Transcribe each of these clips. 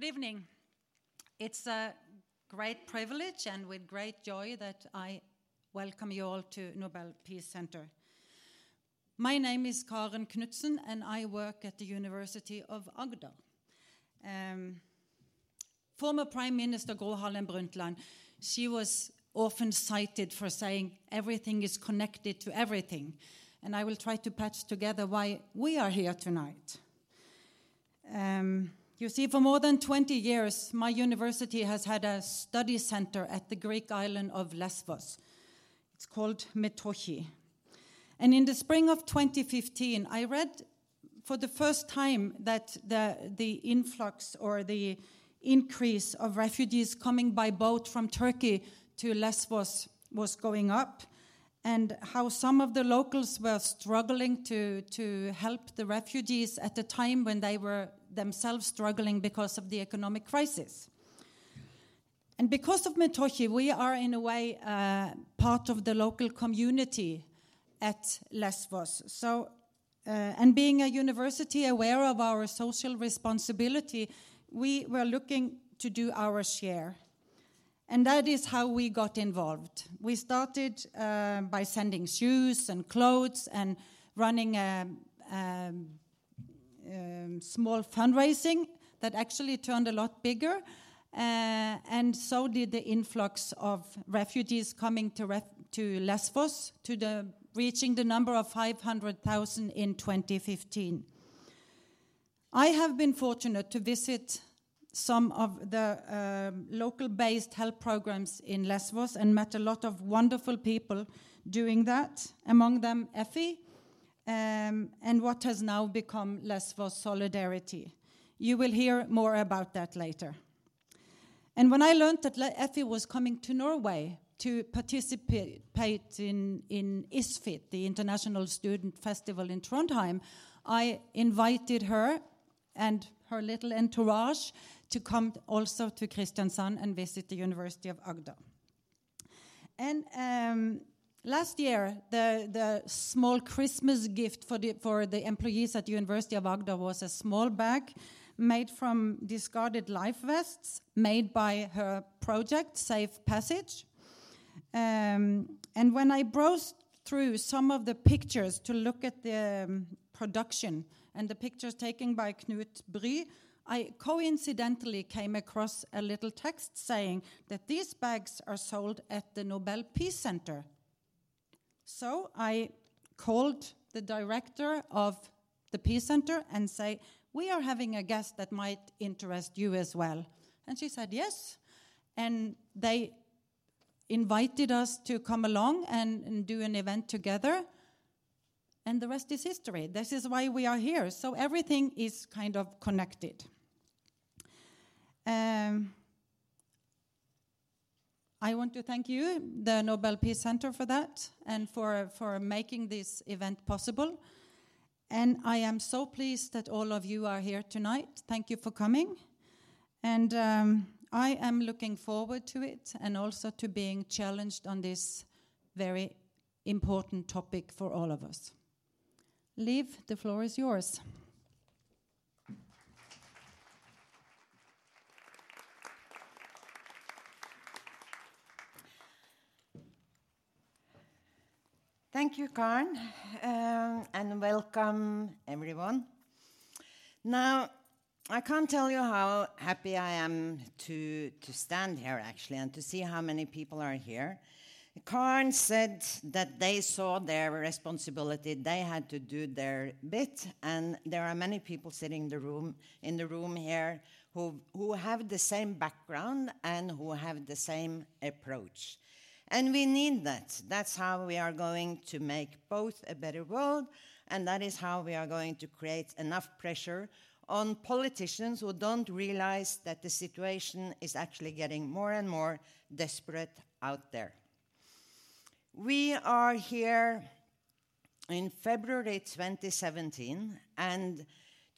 Good evening. It's a great privilege and with great joy that I welcome you all to Nobel Peace Center. My name is Karen Knutsen, and I work at the University of Agder. Um, former Prime Minister Gro Harlem Brundtland, she was often cited for saying everything is connected to everything. And I will try to patch together why we are here tonight. Um, you see, for more than 20 years, my university has had a study center at the Greek island of Lesbos. It's called Metochi. And in the spring of 2015, I read for the first time that the, the influx or the increase of refugees coming by boat from Turkey to Lesbos was going up, and how some of the locals were struggling to, to help the refugees at a time when they were themselves struggling because of the economic crisis. And because of Metochi, we are in a way uh, part of the local community at Lesbos. So, uh, and being a university aware of our social responsibility, we were looking to do our share. And that is how we got involved. We started uh, by sending shoes and clothes and running a, a um, small fundraising that actually turned a lot bigger. Uh, and so did the influx of refugees coming to, ref to Lesbos, to the, reaching the number of 500,000 in 2015. I have been fortunate to visit some of the um, local based help programs in Lesbos and met a lot of wonderful people doing that, among them Efi, um, and what has now become Lesbos Solidarity. You will hear more about that later. And when I learned that Efi was coming to Norway to participate in, in ISFIT, the International Student Festival in Trondheim, I invited her and her little entourage to come also to Kristiansand and visit the University of Agder. And um, Last year, the, the small Christmas gift for the, for the employees at the University of Agder was a small bag made from discarded life vests made by her project, Safe Passage. Um, and when I browsed through some of the pictures to look at the um, production and the pictures taken by Knut Bry, I coincidentally came across a little text saying that these bags are sold at the Nobel Peace Center so I called the director of the Peace Center and say, we are having a guest that might interest you as well. And she said, yes. And they invited us to come along and, and do an event together. And the rest is history. This is why we are here. So everything is kind of connected. Um, I want to thank you, the Nobel Peace Center, for that and for, for making this event possible. And I am so pleased that all of you are here tonight. Thank you for coming. And um, I am looking forward to it and also to being challenged on this very important topic for all of us. Liv, the floor is yours. Thank you, Karen, um, and welcome everyone. Now, I can't tell you how happy I am to, to stand here actually and to see how many people are here. Karen said that they saw their responsibility, they had to do their bit, and there are many people sitting in the room, in the room here who, who have the same background and who have the same approach. And we need that. That's how we are going to make both a better world, and that is how we are going to create enough pressure on politicians who don't realize that the situation is actually getting more and more desperate out there. We are here in February 2017, and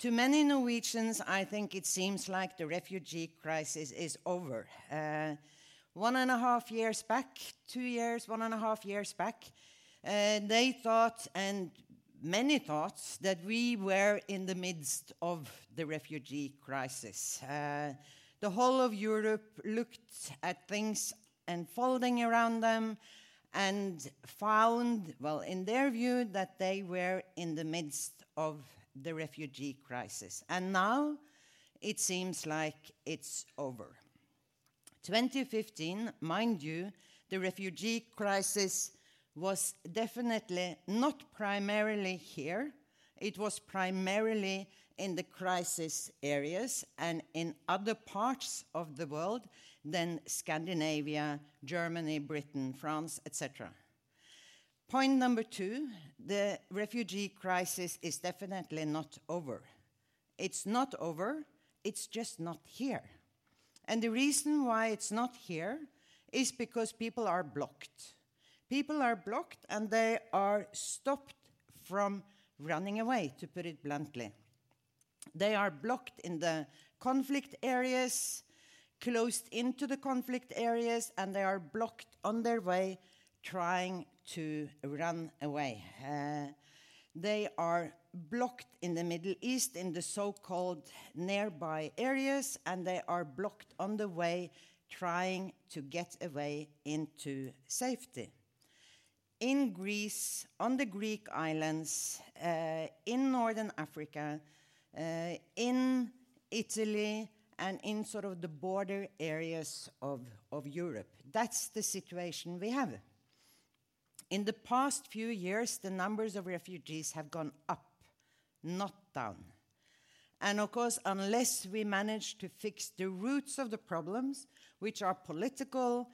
to many Norwegians, I think it seems like the refugee crisis is over. Uh, one and a half years back, two years, one and a half years back, uh, they thought, and many thought that we were in the midst of the refugee crisis. Uh, the whole of Europe looked at things unfolding around them and found, well, in their view, that they were in the midst of the refugee crisis. And now it seems like it's over. 2015, mind you, the refugee crisis was definitely not primarily here. It was primarily in the crisis areas and in other parts of the world than Scandinavia, Germany, Britain, France, etc. Point number two the refugee crisis is definitely not over. It's not over, it's just not here. And the reason why it's not here is because people are blocked. People are blocked and they are stopped from running away, to put it bluntly. They are blocked in the conflict areas, closed into the conflict areas, and they are blocked on their way trying to run away. Uh, they are blocked in the Middle East in the so called nearby areas, and they are blocked on the way trying to get away into safety in Greece, on the Greek islands, uh, in northern Africa, uh, in Italy, and in sort of the border areas of, of Europe. That's the situation we have. In the past few years, the numbers of refugees have gone up, not down. And of course, unless we manage to fix the roots of the problems, which are political,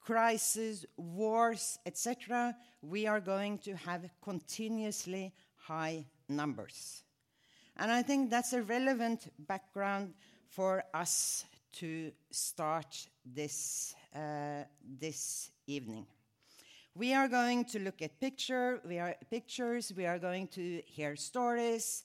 crises, wars, etc., we are going to have continuously high numbers. And I think that's a relevant background for us to start this, uh, this evening. We are going to look at picture, we are, pictures, we are going to hear stories,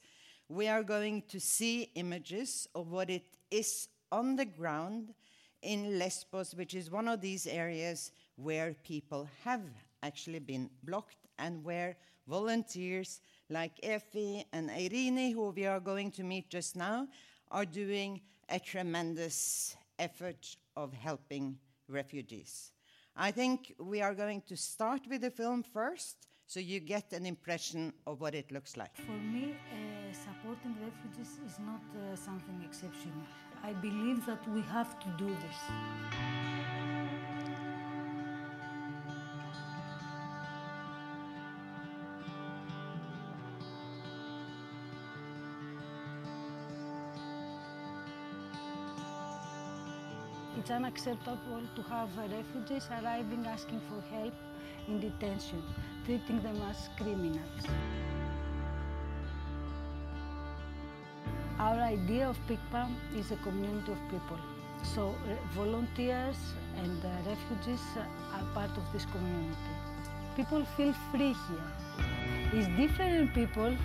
we are going to see images of what it is on the ground in Lesbos, which is one of these areas where people have actually been blocked and where volunteers like Efi and Eirini, who we are going to meet just now, are doing a tremendous effort of helping refugees. I think we are going to start with the film first, so you get an impression of what it looks like. For me, uh, supporting refugees is not uh, something exceptional. I believe that we have to do this. It's unacceptable to have refugees arriving asking for help in detention, treating them as criminals. Our idea of Pikpa is a community of people. So uh, volunteers and uh, refugees are part of this community. People feel free here. It's different people,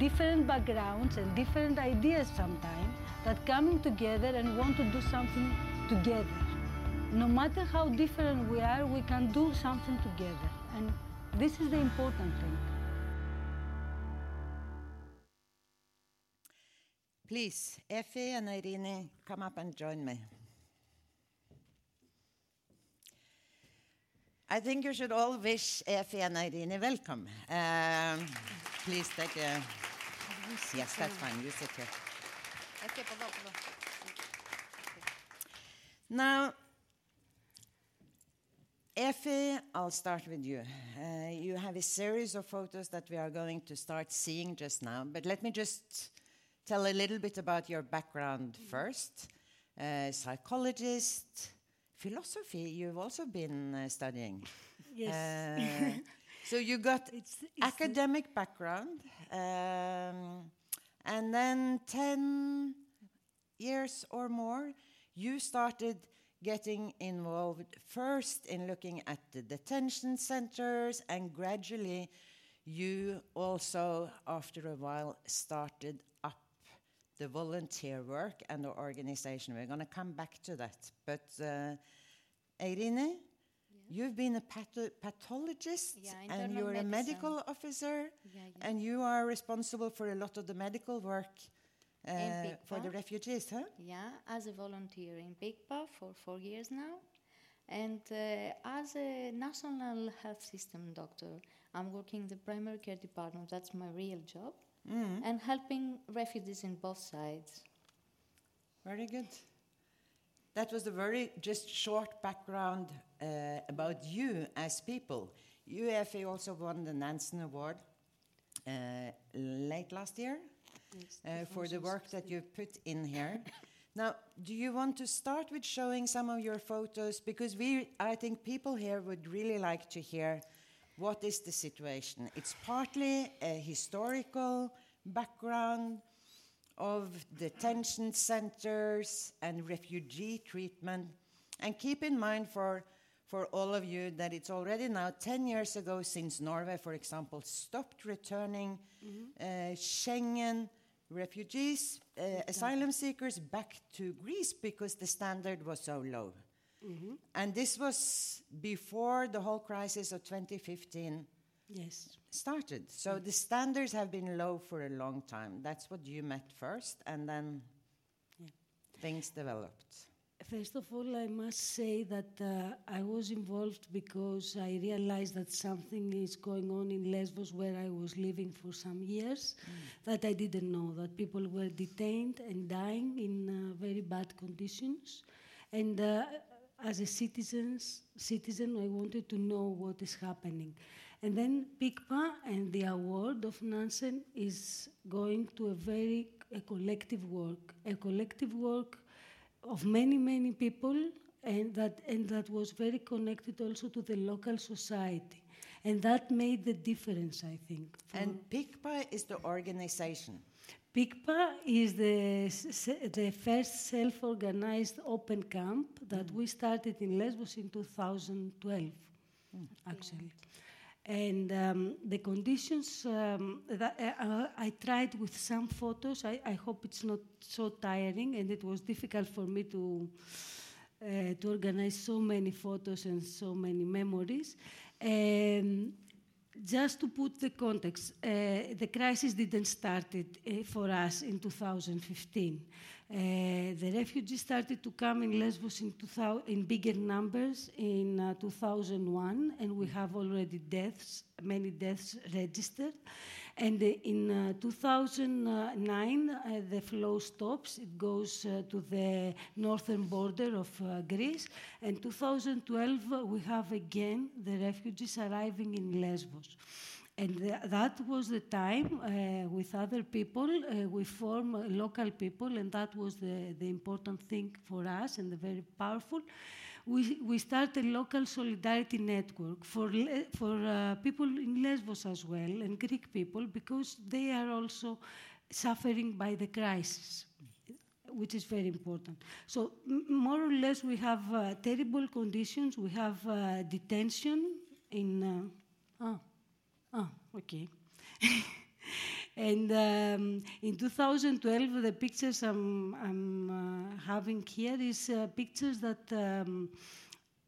different backgrounds and different ideas sometimes that coming together and want to do something together. No matter how different we are, we can do something together. And this is the important thing. Please, Efi and Irene, come up and join me. I think you should all wish Efi and Eirini welcome. Um, please take a. Yes, that's fine. You sit here. Now, Efi, I'll start with you. Uh, you have a series of photos that we are going to start seeing just now, but let me just tell a little bit about your background first. Uh, psychologist, philosophy, you've also been uh, studying. Yes. Uh, so you got It's- it's academic background, um, and then 10 years or more, you started getting involved first in looking at the detention centers, and gradually you also, after a while, started up the volunteer work and the organization. We're going to come back to that. But uh, Eirini, You've been a patho- pathologist Yeah, and you're a medical officer, Yeah, yeah. and you are responsible for a lot of the medical work uh, for the refugees, huh? Yeah, as a volunteer in Pikpa for four years now, and uh, as a national health system doctor, I'm working in the primary care department. That's my real job, and helping refugees in both sides. Very good. That was a very just short background uh, about you as people. Efi also won the Nansen Award uh, late last year uh, for the work that you've put in here. now, do you want to start with showing some of your photos? Because we, I think people here would really like to hear what is the situation. It's partly a historical background of detention centers and refugee treatment. And keep in mind for, for all of you that it's already now 10 years ago since Norway, for example, stopped returning uh, Schengen refugees, uh, asylum seekers back to Greece because the standard was so low. And this was before the whole crisis of 2015 Yes. started. So the standards have been low for a long time. That's what you met first, and then Yeah. things developed. First of all, I must say that uh, I was involved because I realized that something is going on in Lesbos, where I was living for some years, that I didn't know. That people were detained and dying in uh, very bad conditions, and uh, as a citizens, citizen, I wanted to know what is happening. And then Pikpa and the award of Nansen is going to a very a collective work, a collective work of many many people and that and that was very connected also to the local society and that made the difference i think And Pikpa is the organization. Pikpa is the, the first self-organized open camp that mm. we started in Lesbos in 2012, mm. actually. And um, the conditions, um, that, uh, uh, I tried with some photos. I, I hope it's not so tiring, and it was difficult for me to, uh, to organize so many photos and so many memories. Um, just to put the context, uh, the crisis didn't start it, uh, for us in 2015. Uh, the refugees started to come in Lesbos in, in bigger numbers in uh, 2001, and we have already deaths, many deaths registered. And uh, in uh, 2009, uh, the flow stops. It goes to the northern border of Greece. And 2012, uh, we have again the refugees arriving in Lesbos. And th- that was the time uh, with other people, uh, we form uh, local people, and that was the, the important thing for us and the very powerful. We, we start a local solidarity network for, for people in Lesbos as well and Greek people because they are also suffering by the crisis which is very important. So, more or less, we have uh, terrible conditions. We have uh, detention in. Uh, ah, ah, okay. and um, in 2012, the pictures I'm, I'm uh, having here is uh, pictures that um,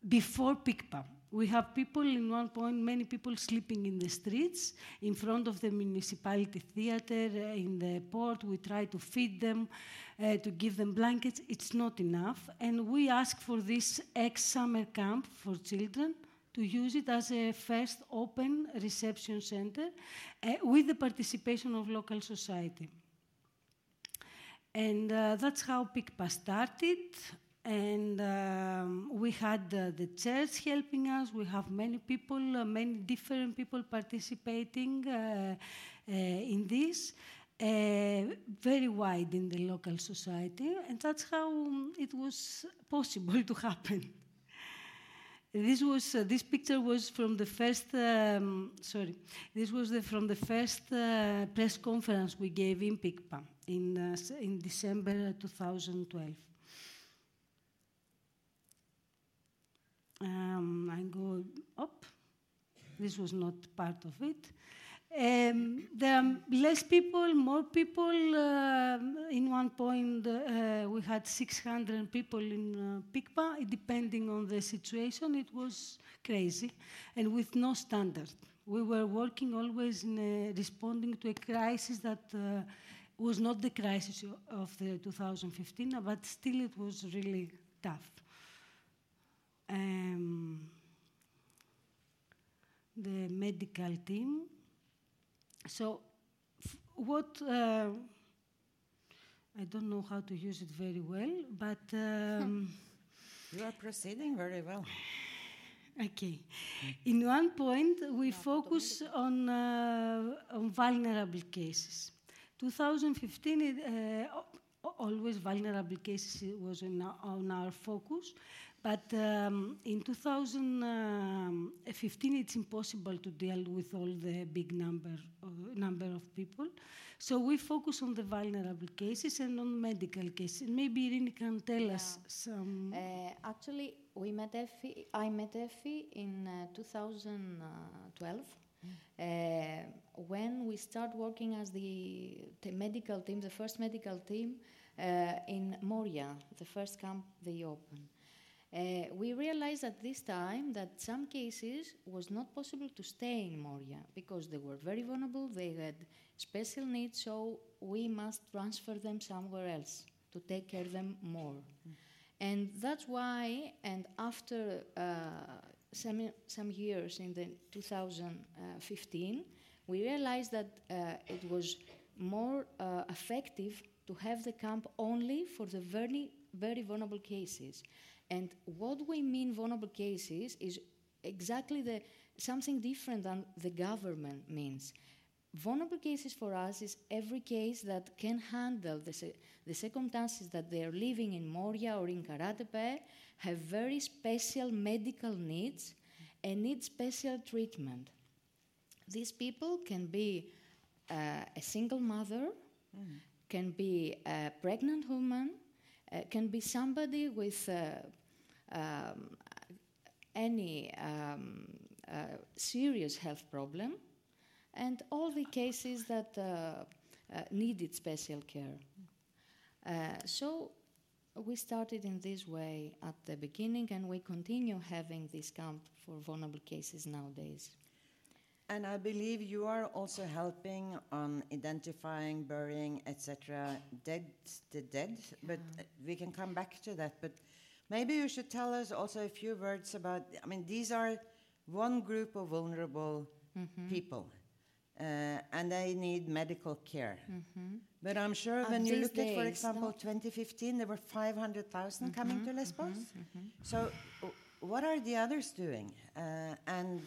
before Pikpa. We have people in one point, many people sleeping in the streets in front of the municipality theater, uh, in the port. We try to feed them, uh, to give them blankets. It's not enough. And we ask for this ex summer camp for children to use it as a first open reception center uh, with the participation of local society. And uh, that's how Pikpa started. And um, we had uh, the church helping us. We have many people, uh, many different people participating uh, uh, in this, very wide in the local society. And that's how um, it was possible to happen. This was uh, this picture was from the first um, sorry this was the, from the first uh, press conference we gave in Pikpa in uh, in December 2012. Um, I go up. This was not part of it. Um, there are less people, more people. Um in one point, uh, we had 600 people in uh, Pikpa. Depending on the situation, it was crazy, and with no standard. We were working always in a, responding to a crisis that uh, was not the crisis of the 2015, but still it was really tough. Um, the medical team. So, f- what uh, I don't know how to use it very well, but um, You are proceeding very well. okay. In one point, we focus on uh, on vulnerable cases. 2015, it, uh, always vulnerable cases was in our, on our focus, but um, in 2015, it's impossible to deal with all the big number uh, number of people. So we focus on the vulnerable cases and on medical cases. Maybe Eirini can tell us some. Uh, actually, we met Efi, I met Efi in uh, 2012 uh, when we started working as the, the medical team, the first medical team uh, in Moria, the first camp they opened. Uh, we realized at this time that some cases was not possible to stay in Moria because they were very vulnerable, they had special needs, so we must transfer them somewhere else to take care of them more. And that's why, and after uh, some, some years in the 2015, we realized that uh, it was more uh, effective to have the camp only for the very, very vulnerable cases. And what we mean vulnerable cases is exactly the, something different than the government means. Vulnerable cases for us is every case that can handle the, the circumstances that they are living in Moria or in Karatepe, have very special medical needs, and need special treatment. These people can be uh, a single mother, can be a pregnant woman, uh, can be somebody with uh, um, any um, uh, serious health problem, and all the cases that uh, uh, needed special care. Uh, so we started in this way at the beginning, and we continue having this camp for vulnerable cases nowadays. And I believe you are also helping on identifying, burying, etc., dead, the dead. But we can come back to that. But maybe you should tell us also a few words about. I mean, these are one group of vulnerable people, uh, and they need medical care. But I'm sure And when you look at, for example, 2015, there were 500,000 coming to Lesbos. So, w- what are the others doing? Uh, and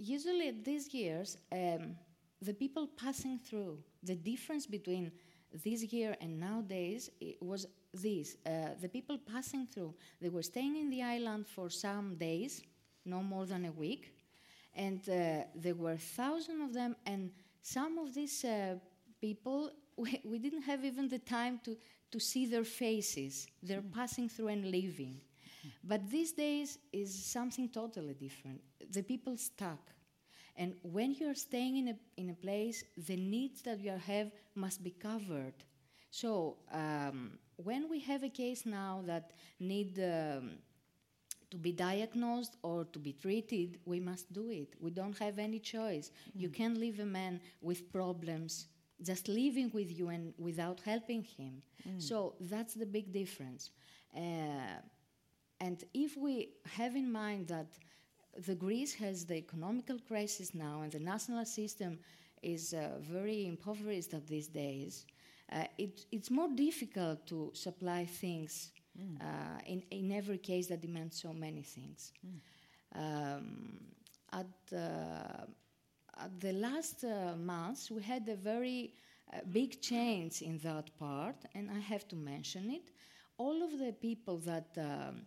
Usually, these years, um, the people passing through, the difference between this year and nowadays it was this. Uh, the people passing through, they were staying in the island for some days, no more than a week, and uh, there were thousands of them, and some of these uh, people, we, we didn't have even the time to, to see their faces. They're passing through and leaving. But these days is something totally different. The people stuck. And when you're staying in a, in a place, the needs that you have must be covered. So um, when we have a case now that need um, to be diagnosed or to be treated, we must do it. We don't have any choice. You can't leave a man with problems just living with you and without helping him. So that's the big difference. Uh, and if we have in mind that the Greece has the economical crisis now and the national system is uh, very impoverished at these days, uh, it, it's more difficult to supply things uh, in, in every case that demands so many things. Um, at, uh, at the last uh, months, we had a very uh, big change in that part, and I have to mention it. All of the people that um,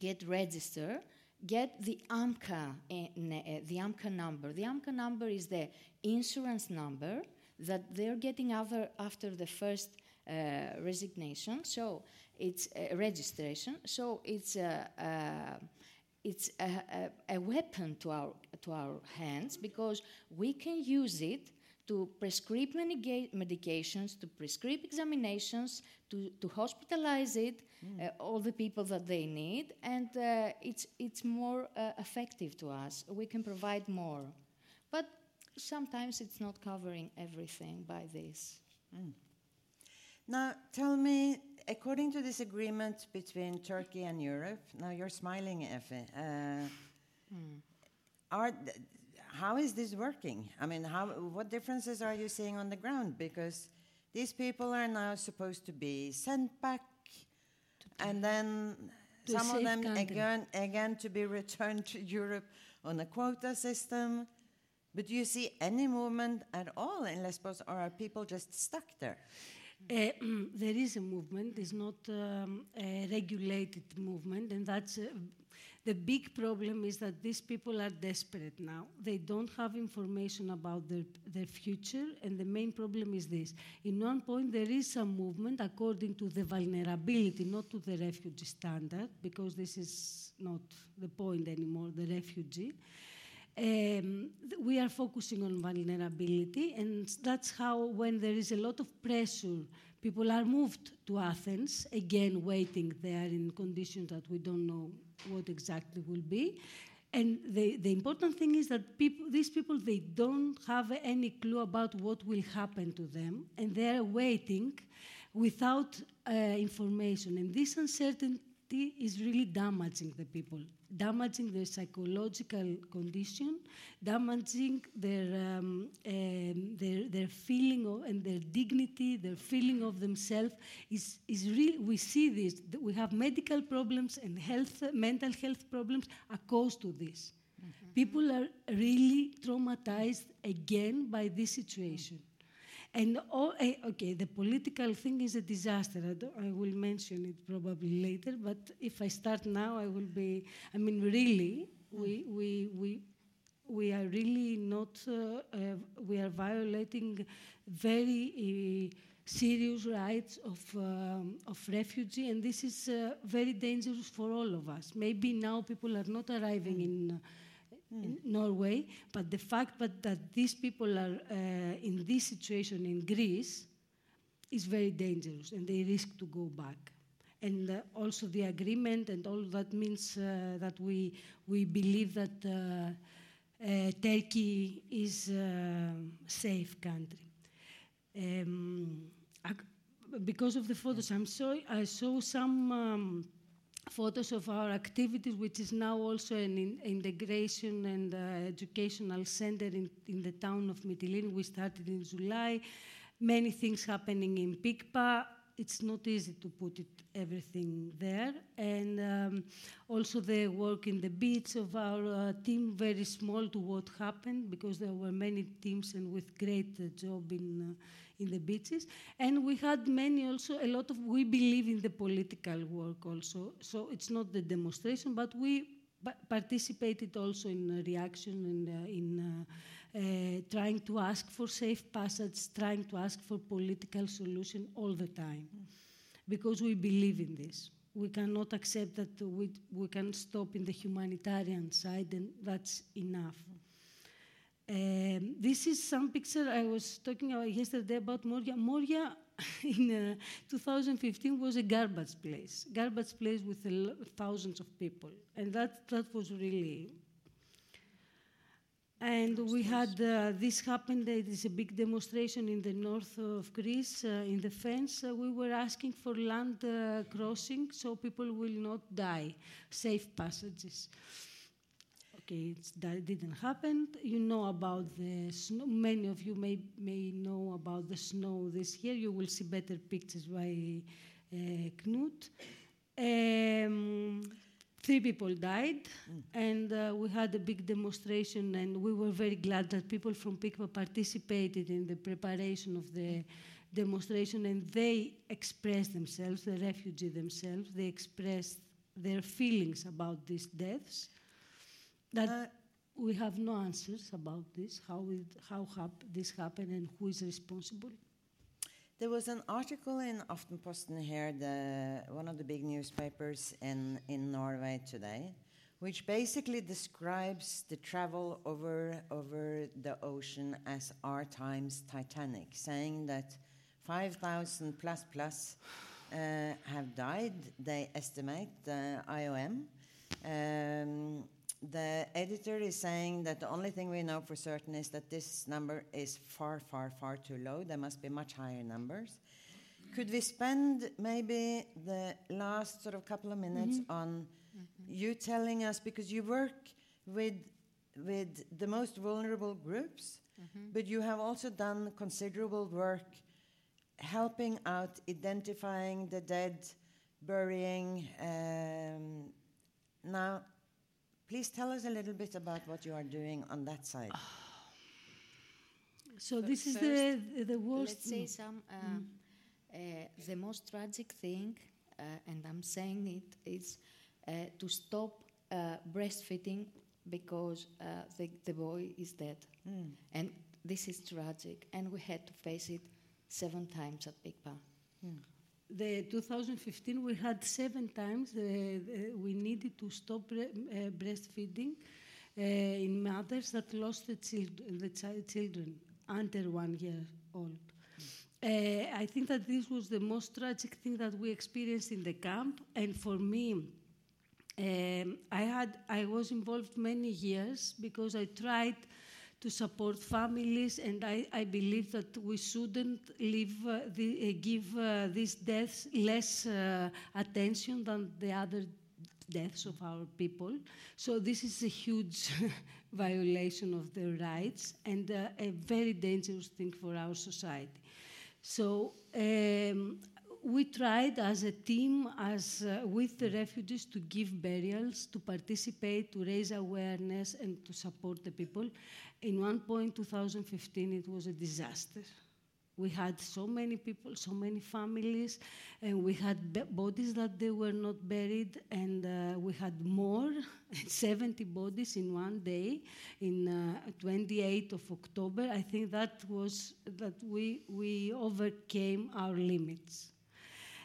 get registered get the AMKA, uh, the AMKA number. The AMKA number is the insurance number that they're getting after, after the first uh, resignation. So it's uh, registration. So it's uh, it's a, a, a weapon to our, to our hands because we can use it to prescribe medica- medications, to prescribe examinations, to, to hospitalize it, uh, all the people that they need, and uh, it's, it's more uh, effective to us. We can provide more. But sometimes it's not covering everything by this. Now, tell me, according to this agreement between Turkey and Europe, now you're smiling, Efi. Uh, are th- how is this working? I mean, how, what differences are you seeing on the ground? Because these people are now supposed to be sent back, and then some of them country. again, again to be returned to Europe on a quota system. But do you see any movement at all in Lesbos, or are people just stuck there? Uh, there is a movement. It's not um, a regulated movement, and that's uh, the big problem. Is that these people are desperate now. They don't have information about their their future, and the main problem is this. In one point, there is some movement according to the vulnerability, not to the refugee standard, because this is not the point anymore. The refugee. Um, we are focusing on vulnerability, and that's how, when there is a lot of pressure, people are moved to Athens, again waiting there in conditions that we don't know what exactly will be. And the, the important thing is that people, these people, they don't have any clue about what will happen to them, and they are waiting without uh, information. And this uncertainty is really damaging the people, damaging their psychological condition, damaging their, um, um, their, their feeling of, and their dignity, their feeling of themselves. Is, is real, we see this. We have medical problems and health, mental health problems are caused to this. People are really traumatized again by this situation. And all, eh, okay, the political thing is a disaster. I, don't- I will mention it probably later, but if I start now, I will be. I mean, really, we we we we are really not. Uh, uh, we are violating very. Uh, serious rights of, um, of refugee, and this is uh, very dangerous for all of us. Maybe now people are not arriving in, uh, in Norway, but the fact that, that these people are uh, in this situation in Greece is very dangerous, and they risk to go back. And uh, also the agreement and all that means uh, that we, we believe that uh, uh, Turkey is a safe country. Um, because of the photos, I'm I saw some um, photos of our activities, which is now also an in- integration and uh, educational center in, in the town of Mytilene. We started in July. Many things happening in Pikpa. It's not easy to put it everything there, and um, also the work in the beach of our uh, team very small to what happened because there were many teams and with great uh, job in uh, in the beaches. And we had many also, a lot of, we believe in the political work also. So it's not the demonstration, but we pa- participated also in reaction and uh, in uh, trying to ask for safe passage, trying to ask for political solution all the time. Because we believe in this. We cannot accept that we, we can stop in the humanitarian side, and that's enough. Um, this is some picture I was talking about yesterday about Moria. Moria in uh, 2015 was a garbage place, garbage place with thousands of people, and that that was really. And we had uh, this happened. It is a big demonstration in the north of Greece, uh, in the fence. Uh, we were asking for land uh, crossing so people will not die, safe passages. Okay, that didn't happen. You know about the snow. Many of you may may know about the snow this year. You will see better pictures by uh, Knut. Um, three people died, and uh, we had a big demonstration, and we were very glad that people from Pikpa participated in the preparation of the demonstration, and they expressed themselves, the refugee themselves, they expressed their feelings about these deaths that Uh, we have no answers about this, how, it, how hap- this happened and who is responsible. There was an article in Aftenposten here, the, one of the big newspapers in, in Norway today, which basically describes the travel over, over the ocean as our time's Titanic, saying that 5,000 plus plus uh, have died, they estimate, the IOM. Um, the editor is saying that the only thing we know for certain is that this number is far, far, far too low. There must be much higher numbers. Could we spend maybe the last sort of couple of minutes Mm-hmm. on you telling us because you work with with the most vulnerable groups, Mm-hmm. but you have also done considerable work helping out identifying the dead, burying. Um, now, please tell us a little bit about what you are doing on that side. So F- this is the the worst. Let's say some. Uh, uh, the most tragic thing, uh, and I'm saying it, is uh, to stop uh, breastfeeding because uh, the, the boy is dead. And this is tragic, and we had to face it seven times at Big Bang. The 2015, we had seven times uh, uh, we needed to stop bre- uh, breastfeeding uh, in mothers that lost the, child- the chi- children under one year old. Uh, I think that this was the most tragic thing that we experienced in the camp, and for me, um, I had I was involved many years because I tried to support families, and I, I believe that we shouldn't leave uh, the, uh, give uh, these deaths less uh, attention than the other deaths of our people. So this is a huge violation of their rights and a very dangerous thing for our society. So um, we tried as a team, as uh, with the refugees, to give burials, to participate, to raise awareness, and to support the people. In one point, 2015, it was a disaster. We had so many people, so many families, and we had b- bodies that they were not buried, and uh, we had more, 70 bodies in one day, in uh, 28th of October. I think that was that we we overcame our limits.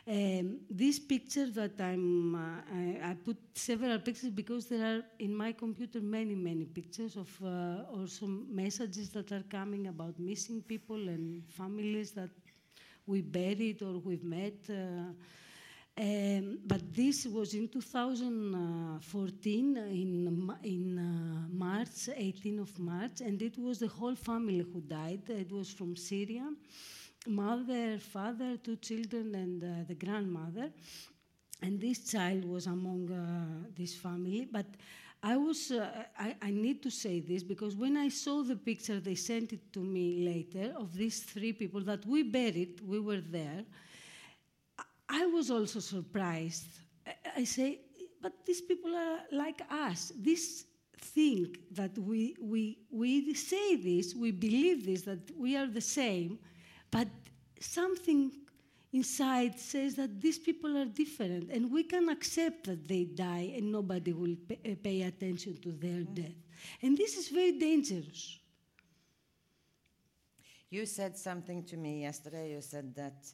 Um, this picture that I'm, uh, I, I put several pictures because there are in my computer many, many pictures of uh, also messages that are coming about missing people and families that we buried or we've met. Uh, um, but this was in 2014, in, in uh, March, 18 of March, and it was the whole family who died. It was from Syria mother, father, two children, and uh, the grandmother. And this child was among uh, this family. But I was, uh, I, I need to say this because when I saw the picture, they sent it to me later of these three people that we buried, we were there. I- was also surprised. I, I say, but these people are like us. This thing that we, we, we say this, we believe this, that we are the same, but something inside says that these people are different and we can accept that they die and nobody will pay, uh, pay attention to their death. And this is very dangerous. You said something to me yesterday. You said that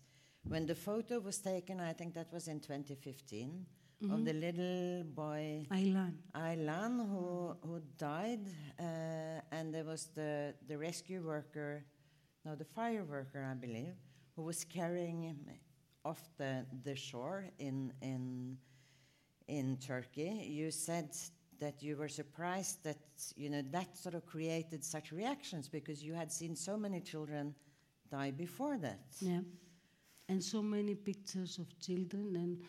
when the photo was taken, I think that was in 2015, of the little boy Aylan. Aylan who, who died, uh, and there was the, the rescue worker, no, the fire worker, I believe, who was carrying him off the, the shore in, in, in Turkey. You said that you were surprised that you know that sort of created such reactions because you had seen so many children die before that. Yeah. And so many pictures of children. And,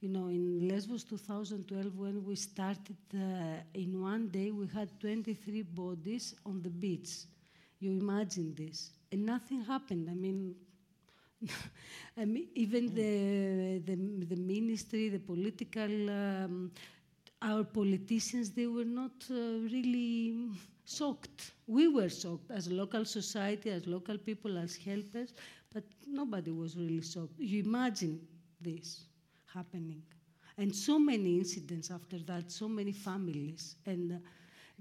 you know, in Lesbos 2012, when we started, uh, in one day we had 23 bodies on the beach. You imagine this. And nothing happened. I mean, I mean even the, the, the ministry, the political, um, our politicians, they were not uh, really shocked. We were shocked as local society, as local people, as helpers, but nobody was really shocked. You imagine this happening. And so many incidents after that, so many families. And uh,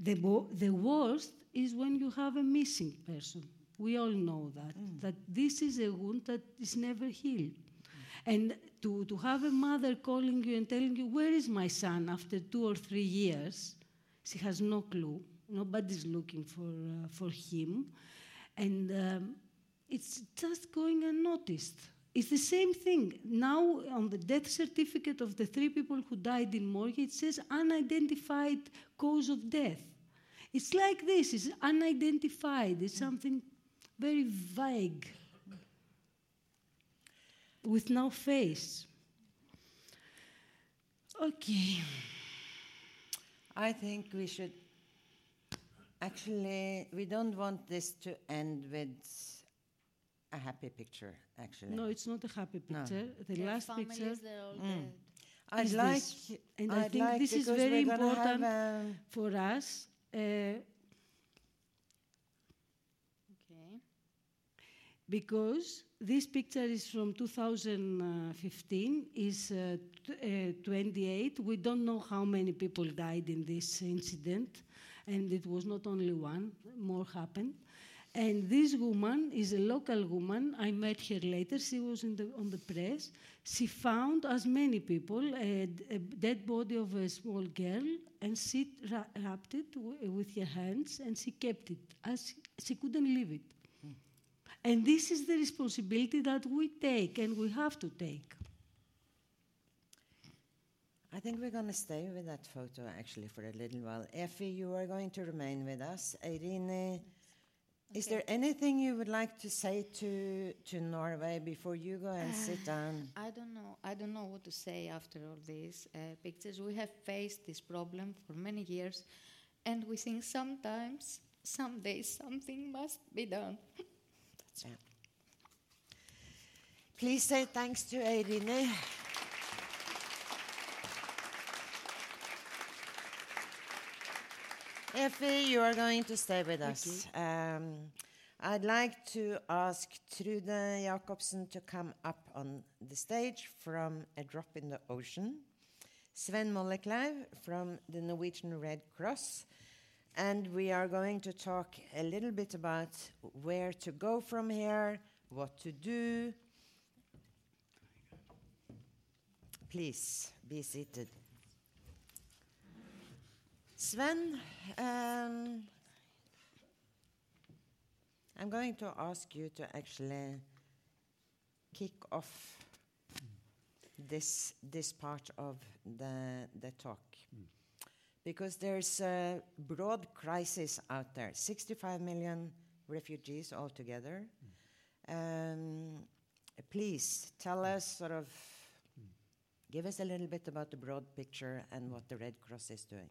the, the worst is when you have a missing person. We all know that, that this is a wound that is never healed. And to, to have a mother calling you and telling you, Where is my son after two or three years? She has no clue. Nobody's looking for, uh, for him. And um, it's just going unnoticed. It's the same thing. Now, on the death certificate of the three people who died in Moria, it says unidentified cause of death. It's like this it's unidentified, it's something very vague with no face. Okay. I think we should actually, we don't want this to end with a happy picture, actually. No, it's not a happy No. picture. The Their last families, picture they're all Mm. dead. I'd is like, this. And I I'd think like this is very important Have, for us. Uh, Okay. because this picture is from 2015 is uh, uh, 28 we don't know how many people died in this incident and it was not only one more happened and this woman is a local woman i met her later she was in the, on the press she found as many people a dead body of a small girl and she ra- wrapped it with her hands and she kept it as she couldn't leave it and this is the responsibility that we take and we have to take. I think we're going to stay with that photo actually for a little while. Efi, you are going to remain with us. Eirini, is there anything you would like to say to, to Norway before you go and sit down? I don't know. I don't know what to say after all these uh, pictures. We have faced this problem for many years, and we think sometimes, someday, something must be done. Yeah. Please say thanks to Eirini. Efi, you are going to stay with us. Um, I'd like to ask Trude Jacobsen to come up on the stage from A Drop in the Ocean, Sven Mollekleiv from the Norwegian Red Cross, and we are going to talk a little bit about where to go from here, what to do. Please be seated. Sven, um, I'm going to ask you to actually kick off this this part of the the talk. Because there's a broad crisis out there 65 million refugees altogether. Um, please tell us sort of give us a little bit about the broad picture and what the red cross is doing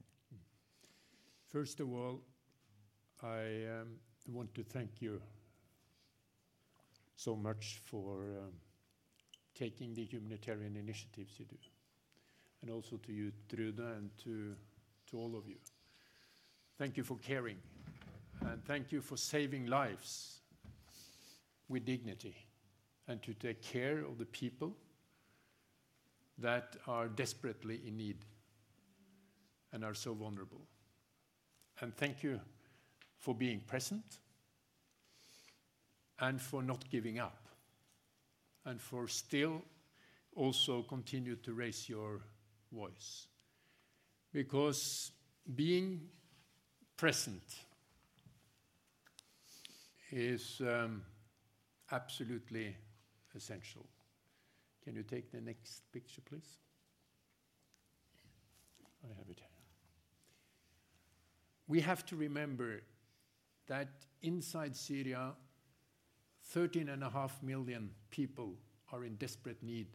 First of all, I um, want to thank you so much for um, taking the humanitarian initiatives you do, and also to you, Trude, and to all of you. Thank you for caring, and thank you for saving lives with dignity, and to take care of the people that are desperately in need and are so vulnerable. And thank you for being present and for not giving up and for still also continue to raise your voice. Because being present is um, absolutely essential. Can you take the next picture, please? I have it we have to remember that inside Syria, 13.5 million people are in desperate need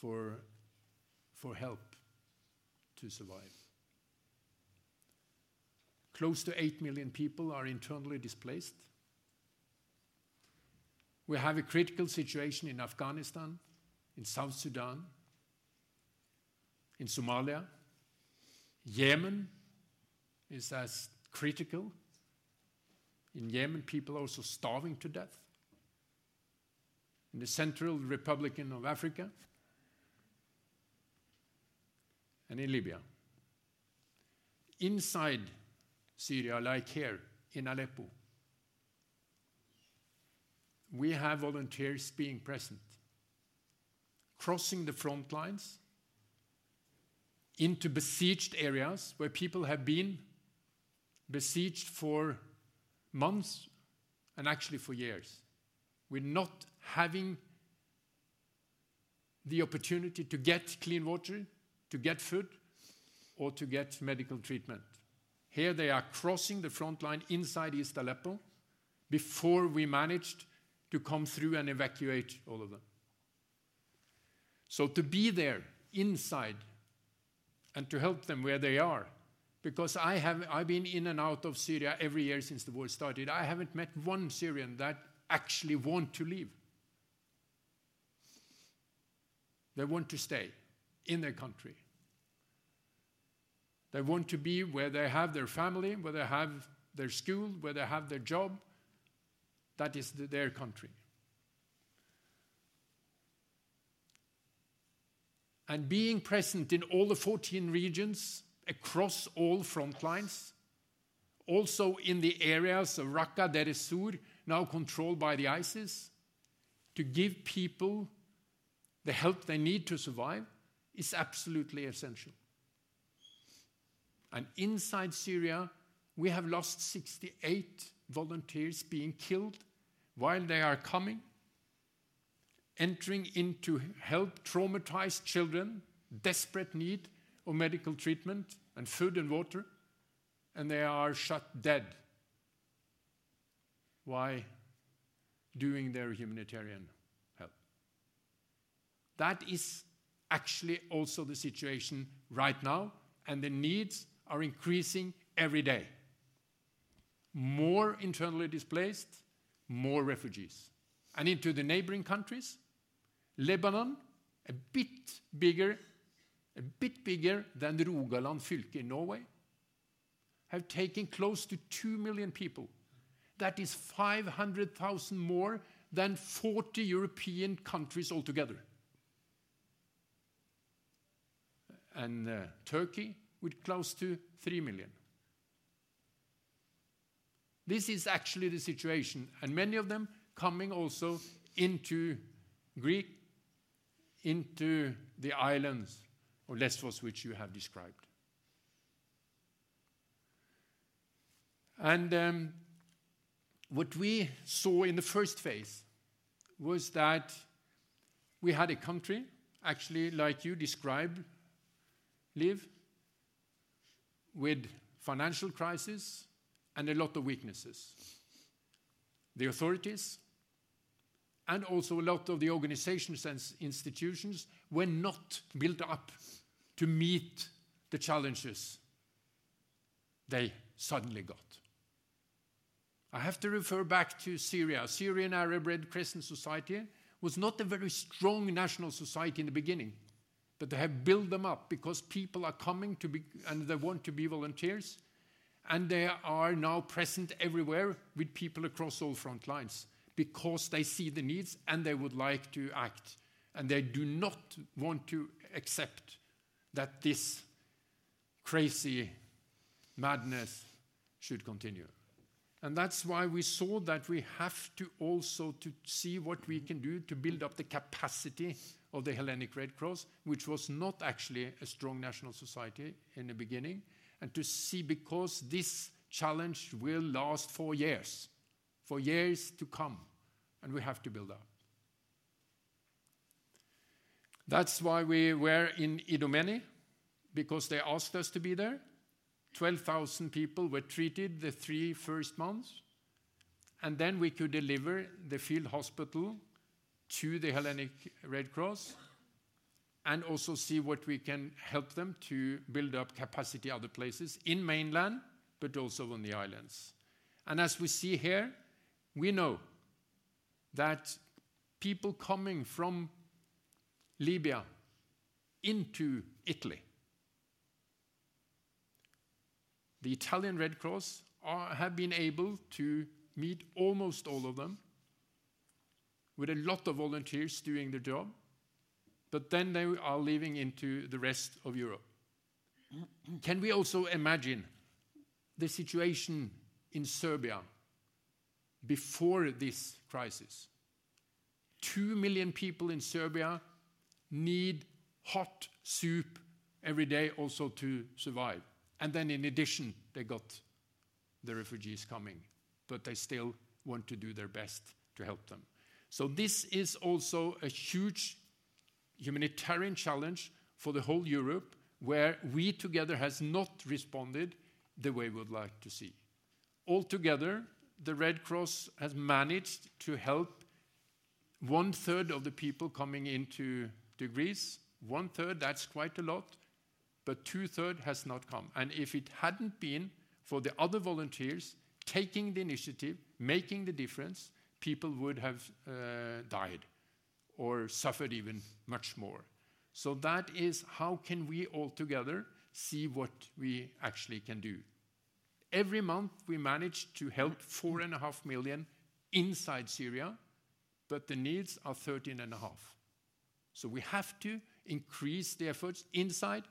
for, for help to survive. Close to 8 million people are internally displaced. We have a critical situation in Afghanistan, in South Sudan, in Somalia. Yemen is as critical. In Yemen, people are also starving to death. In the Central Republican of Africa, and in Libya. Inside Syria, like here in Aleppo, we have volunteers being present, crossing the front lines into besieged areas where people have been besieged for months and actually for years. We're not having the opportunity to get clean water, to get food, or to get medical treatment. Here they are crossing the front line inside East Aleppo before we managed to come through and evacuate all of them. So to be there inside and to help them where they are, because I have I've been in and out of Syria every year since the war started. I haven't met one Syrian that actually want to leave. They want to stay in their country. They want to be where they have their family, where they have their school, where they have their job. That is the, their country. And being present in all the 14 regions across all front lines, also in the areas of Raqqa, Deir ez-Zor, now controlled by the ISIS, to give people the help they need to survive is absolutely essential. And inside Syria, we have lost 68 volunteers being killed while they are coming, entering in to help traumatized children, desperate need of medical treatment and food and water, and they are shot dead. Why? Doing their humanitarian help. That is actually also the situation right now, and the needs are increasing every day. More internally displaced, more refugees. And into the neighboring countries, Lebanon, a bit bigger, a bit bigger than the Rogaland fylke in Norway, have taken close to 2 million people. That is 500,000 more than 40 European countries altogether. And uh, Turkey with close to 3 million. This is actually the situation, and many of them coming also into Greek, into the islands of Lesbos, which you have described. And um, what we saw in the first phase was that we had a country, actually, like you described, live with financial crisis and a lot of weaknesses. The authorities and also a lot of the organizations and institutions were not built up to meet the challenges they suddenly got. I have to refer back to Syria. Syrian Arab Red Crescent Society was not a very strong national society in the beginning, but they have built them up because people are coming to be and they want to be volunteers, and they are now present everywhere with people across all front lines because they see the needs and they would like to act, and they do not want to accept that this crazy madness should continue. And that's why we saw that we have to also to see what we can do to build up the capacity of the Hellenic Red Cross, which was not actually a strong national society in the beginning, and to see because this challenge will last four years, for years to come, and we have to build up. That's why we were in Idomeni, because they asked us to be there. 12,000 people were treated the three first months, and then we could deliver the field hospital to the Hellenic Red Cross and also see what we can help them to build up capacity other places in mainland, but also on the islands. And as we see here, we know that people coming from Libya into Italy The Italian Red Cross are, have been able to meet almost all of them with a lot of volunteers doing the job, but then they are leaving into the rest of Europe. Can we also imagine the situation in Serbia before this crisis? 2 million people in Serbia need hot soup every day also to survive. And then, in addition, they got the refugees coming, but they still want to do their best to help them. So, this is also a huge humanitarian challenge for the whole Europe, where we together has not responded the way we would like to see. Altogether, the Red Cross has managed to help one third of the people coming into to Greece. One third, that's quite a lot, but two thirds has not come. And if it hadn't been for the other volunteers taking the initiative, making the difference, people would have uh, died or suffered even much more. So that is how can we all together see what we actually can do. Every month we manage to help four and a half million inside Syria, but the needs are 13 and a half. So we have to increase the efforts inside,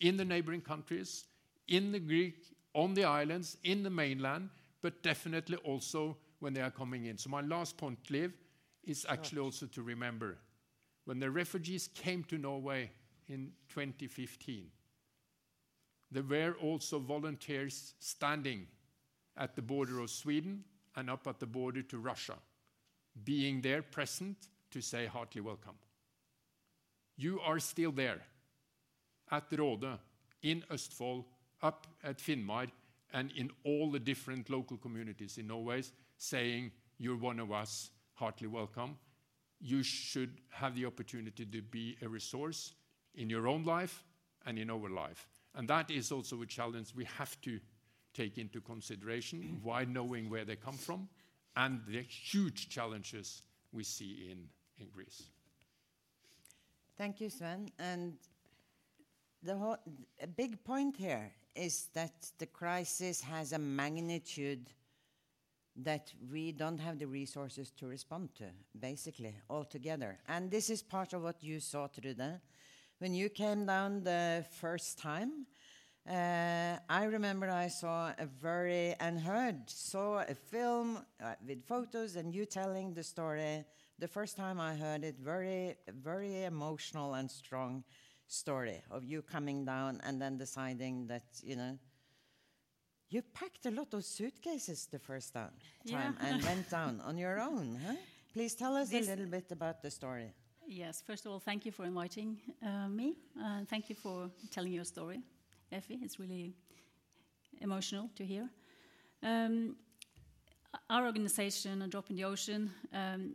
in the neighboring countries, in the Greek, on the islands, in the mainland, but definitely also when they are coming in. So my last point, Liv, is actually oh. also to remember when the refugees came to Norway in 2015, there were also volunteers standing at the border of Sweden and up at the border to Russia, being there present to say heartily welcome. You are still there at Råde, in Østfold, up at Finnmark, and in all the different local communities in Norway, saying, You're one of us, heartily welcome. You should have the opportunity to be a resource in your own life and in our life. And that is also a challenge we have to take into consideration while knowing where they come from and the huge challenges we see in, in Greece. Thank you, Sven. And the whole, a big point here is that the crisis has a magnitude that we don't have the resources to respond to, basically, altogether. And this is part of what you saw, Trude. When you came down the first time, uh, I remember I saw a very, and heard, saw a film uh, with photos and you telling the story. The first time I heard it, very, very emotional and strong story of you coming down and then deciding that, you know, you packed a lot of suitcases the first time, Yeah. and went down on your own, huh? Please tell us This- a little bit about the story. Yes, first of all, thank you for inviting uh, me. Uh, thank you for telling your story, Efi. It's really emotional to hear. Um, our organization, A Drop in the Ocean, um,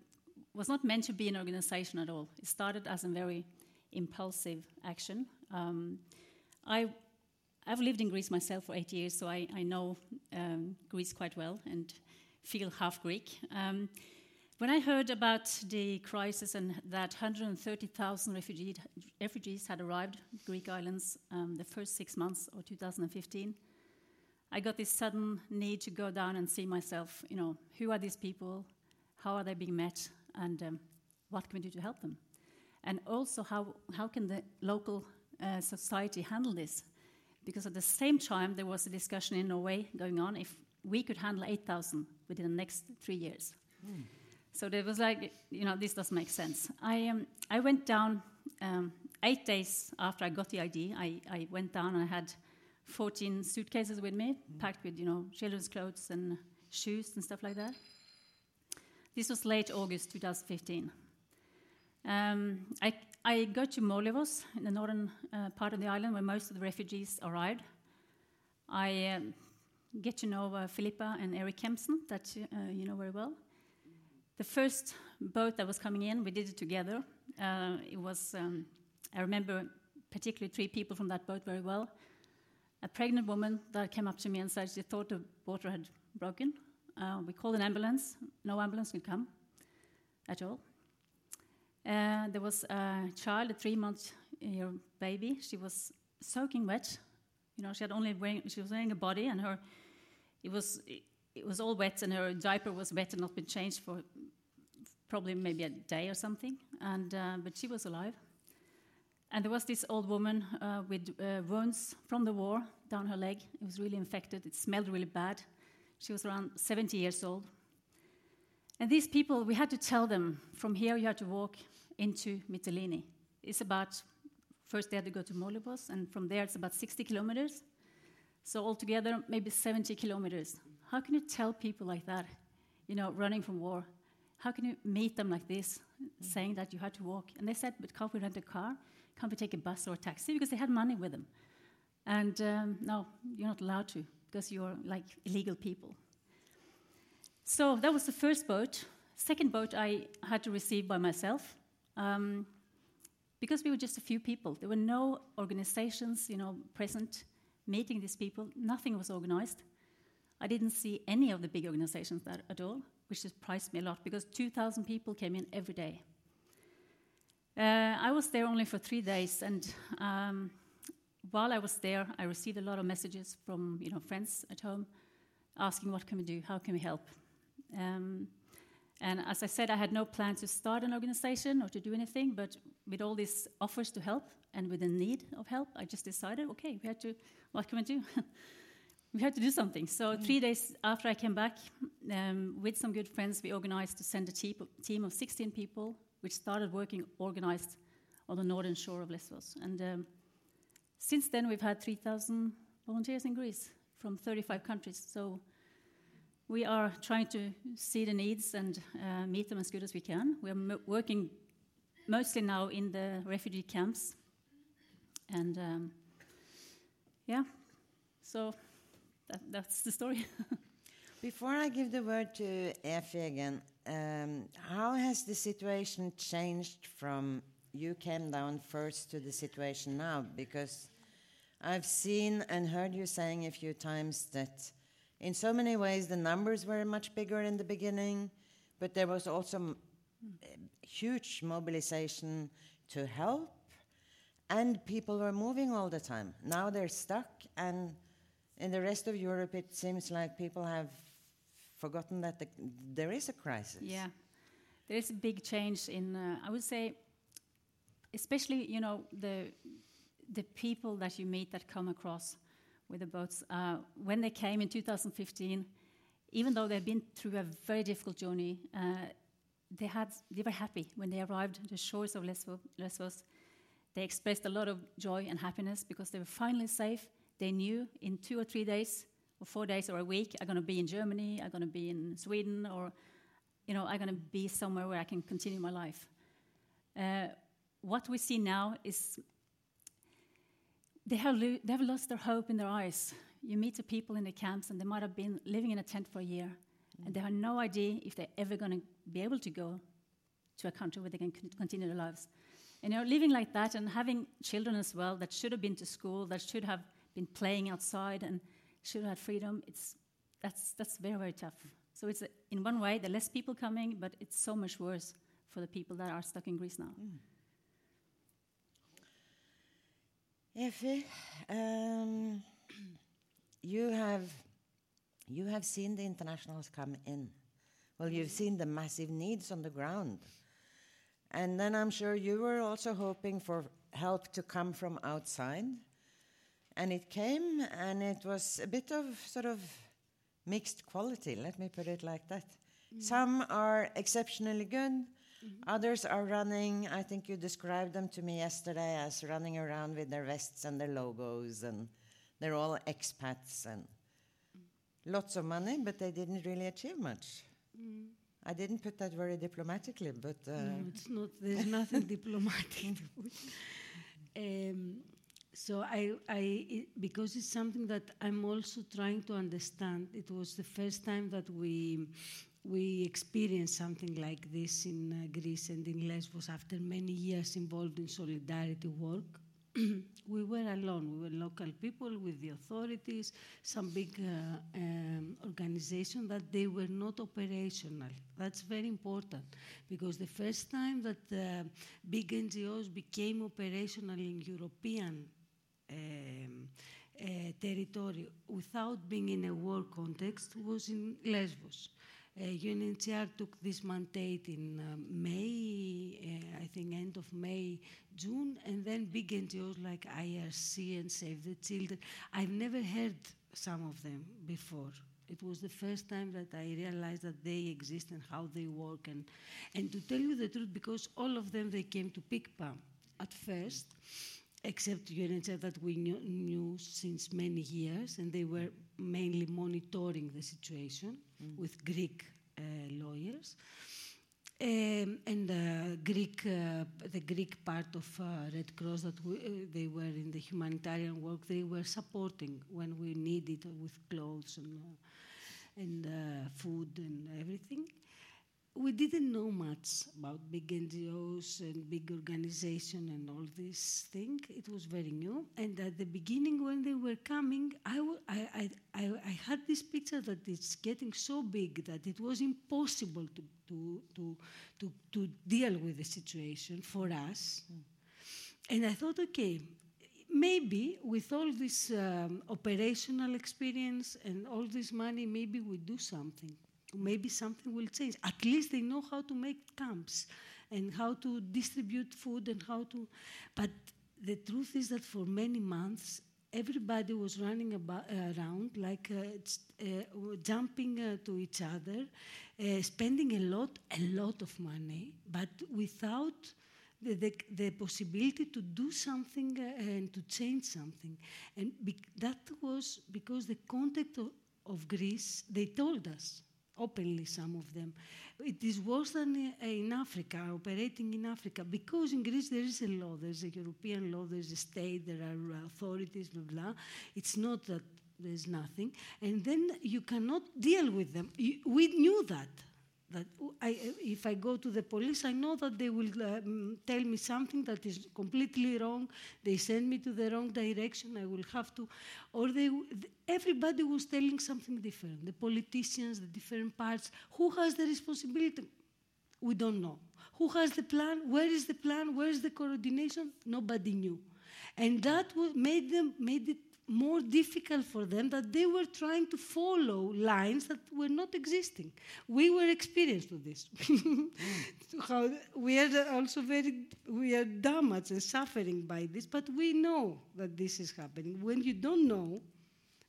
was not meant to be an organization at all. It started as a very impulsive action. Um, I, I've lived in Greece myself for eight years, so I, I know um, Greece quite well and feel half Greek. When I heard about the crisis and that 130,000 refugee, refugees had arrived Greek islands um, the first six months of 2015, I got this sudden need to go down and see myself, you know, who are these people, how are they being met, and um, what can we do to help them? And also, how, how can the local uh, society handle this? Because at the same time, there was a discussion in Norway going on if we could handle 8,000 within the next three years. So there was like, you know, this doesn't make sense. I, um, I went down um, eight days after I got the ID. I, I went down and I had 14 suitcases with me, packed with, you know, children's clothes and shoes and stuff like that. This was late August 2015. Um, I, I go to Molivos, in the northern uh, part of the island where most of the refugees arrived. I um, get to know uh, Philippa and Eric Kempson, that uh, you know very well. The first boat that was coming in, we did it together. Uh, it was, um, I remember particularly three people from that boat very well. A pregnant woman that came up to me and said she thought the water had broken. Uh, we called an ambulance. No ambulance could come at all. Uh, there was a child, a three-month-year baby. She was soaking wet. You know, she had only wearing, she was wearing a body, and her it was it, it was all wet, and her diaper was wet and not been changed for probably maybe a day or something. And uh, but she was alive. And there was this old woman uh, with uh, wounds from the war down her leg. It was really infected. It smelled really bad. She was around 70 years old. And these people, we had to tell them from here you have to walk into Mytilene. It's about, first they had to go to Molivos, and from there it's about 60 kilometers. So altogether, maybe 70 kilometers. How can you tell people like that, you know, running from war? How can you meet them like this, saying that you had to walk? And they said, but can't we rent a car? Can't we take a bus or a taxi? Because they had money with them. And um, no, you're not allowed to because you're like illegal people. So that was the first boat. Second boat I had to receive by myself um, because we were just a few people. There were no organizations, you know, present meeting these people. Nothing was organized. I didn't see any of the big organizations that, at all, which surprised me a lot because 2,000 people came in every day. Uh, I was there only for three days, and um, while I was there, I received a lot of messages from you know friends at home, asking what can we do, how can we help. Um, and as I said, I had no plan to start an organization or to do anything, but with all these offers to help and with the need of help, I just decided, okay, we had to, what can we do? we had to do something. So mm. three days after I came back, um, with some good friends, we organized to send a team of 16 people which started working organized on the northern shore of Lesbos. And um, since then, we've had 3,000 volunteers in Greece from 35 countries. So we are trying to see the needs and uh, meet them as good as we can. We are working mostly now in the refugee camps. And um, yeah, so that, that's the story. Before I give the word to Efi again, um, how has the situation changed from you came down first to the situation now? Because I've seen and heard you saying a few times that in so many ways the numbers were much bigger in the beginning, but there was also huge mobilization to help, and people were moving all the time. Now they're stuck, and in the rest of Europe, it seems like people have forgotten that the, there is a crisis. Yeah, there is a big change in. Uh, I would say, especially you know the the people that you meet that come across with the boats uh, when they came in 2015. Even though they've been through a very difficult journey, uh, they had they were happy when they arrived at the shores of Lesbos. Lesbos. They expressed a lot of joy and happiness because they were finally safe. They knew in two or three days or four days or a week, I'm going to be in Germany, I'm going to be in Sweden, or you know, I'm going to be somewhere where I can continue my life. Uh, what we see now is they have, lo- they have lost their hope in their eyes. You meet the people in the camps, and they might have been living in a tent for a year, mm. and they have no idea if they're ever going to be able to go to a country where they can continue their lives. And you know, living like that and having children as well that should have been to school, that should have been playing outside, and should have had freedom, it's, that's, that's very, very tough. So it's, a, in one way, the less people coming, but it's so much worse for the people that are stuck in Greece now. Mm. Efi, um, you have you have seen the internationals come in. Well, you've seen the massive needs on the ground, and then I'm sure you were also hoping for help to come from outside. And it came, and it was a bit of sort of mixed quality, let me put it like that. Mm. Some are exceptionally good, mm-hmm. others are running. I think you described them to me yesterday as running around with their vests and their logos, and they're all expats and mm. lots of money, but they didn't really achieve much. Mm. I didn't put that very diplomatically, but. Uh, no, it's not, there's nothing diplomatic. um, so I, I because it's something that I'm also trying to understand. It was the first time that we we experienced something like this in uh, Greece and in Lesbos after many years involved in solidarity work. we were alone. We were local people with the authorities, some big uh, um, organization that they were not operational. That's very important because the first time that uh, big NGOs became operational in European territory without being in a war context was in Lesbos. Uh, UNHCR took this mandate in uh, May, uh, I think end of May, June, and then big NGOs like IRC and Save the Children. I've never heard some of them before. It was the first time that I realized that they exist and how they work. And, and to tell you the truth, because all of them, they came to Pikpa at first, except UNHCR that we knew, knew since many years, and they were mainly monitoring the situation mm. with Greek uh, lawyers. Um, and the Greek, uh, the Greek part of uh, Red Cross that we, uh, they were in the humanitarian work, they were supporting when we needed with clothes and, uh, and uh, food and everything we didn't know much about big NGOs and big organization and all this thing. It was very new. And at the beginning, when they were coming, I, I, I, I had this picture that it's getting so big that it was impossible to, to, to, to, to deal with the situation for us. Mm. And I thought, okay, maybe with all this um, operational experience and all this money, maybe we do something maybe something will change. At least they know how to make camps and how to distribute food and how to. But the truth is that for many months, everybody was running about, uh, around like uh, uh, jumping uh, to each other, uh, spending a lot, a lot of money, but without the, the, possibility to do something uh, and to change something. And that was because the context of, of Greece, they told us openly, some of them. It is worse than uh, in Africa, operating in Africa, because in Greece there is a law, there's a European law, there's a state, there are authorities, blah, blah. It's not that there's nothing. And then you cannot deal with them. we knew that that I, if I go to the police, I know that they will um, tell me something that is completely wrong. They send me to the wrong direction. I will have to, or they, everybody was telling something different. The politicians, the different parts. Who has the responsibility? We don't know. Who has the plan? Where is the plan? Where is the coordination? Nobody knew, and that made them made it more difficult for them that they were trying to follow lines that were not existing. We were experienced with this. How we are also very we are damaged and suffering by this, but we know that this is happening. When you don't know,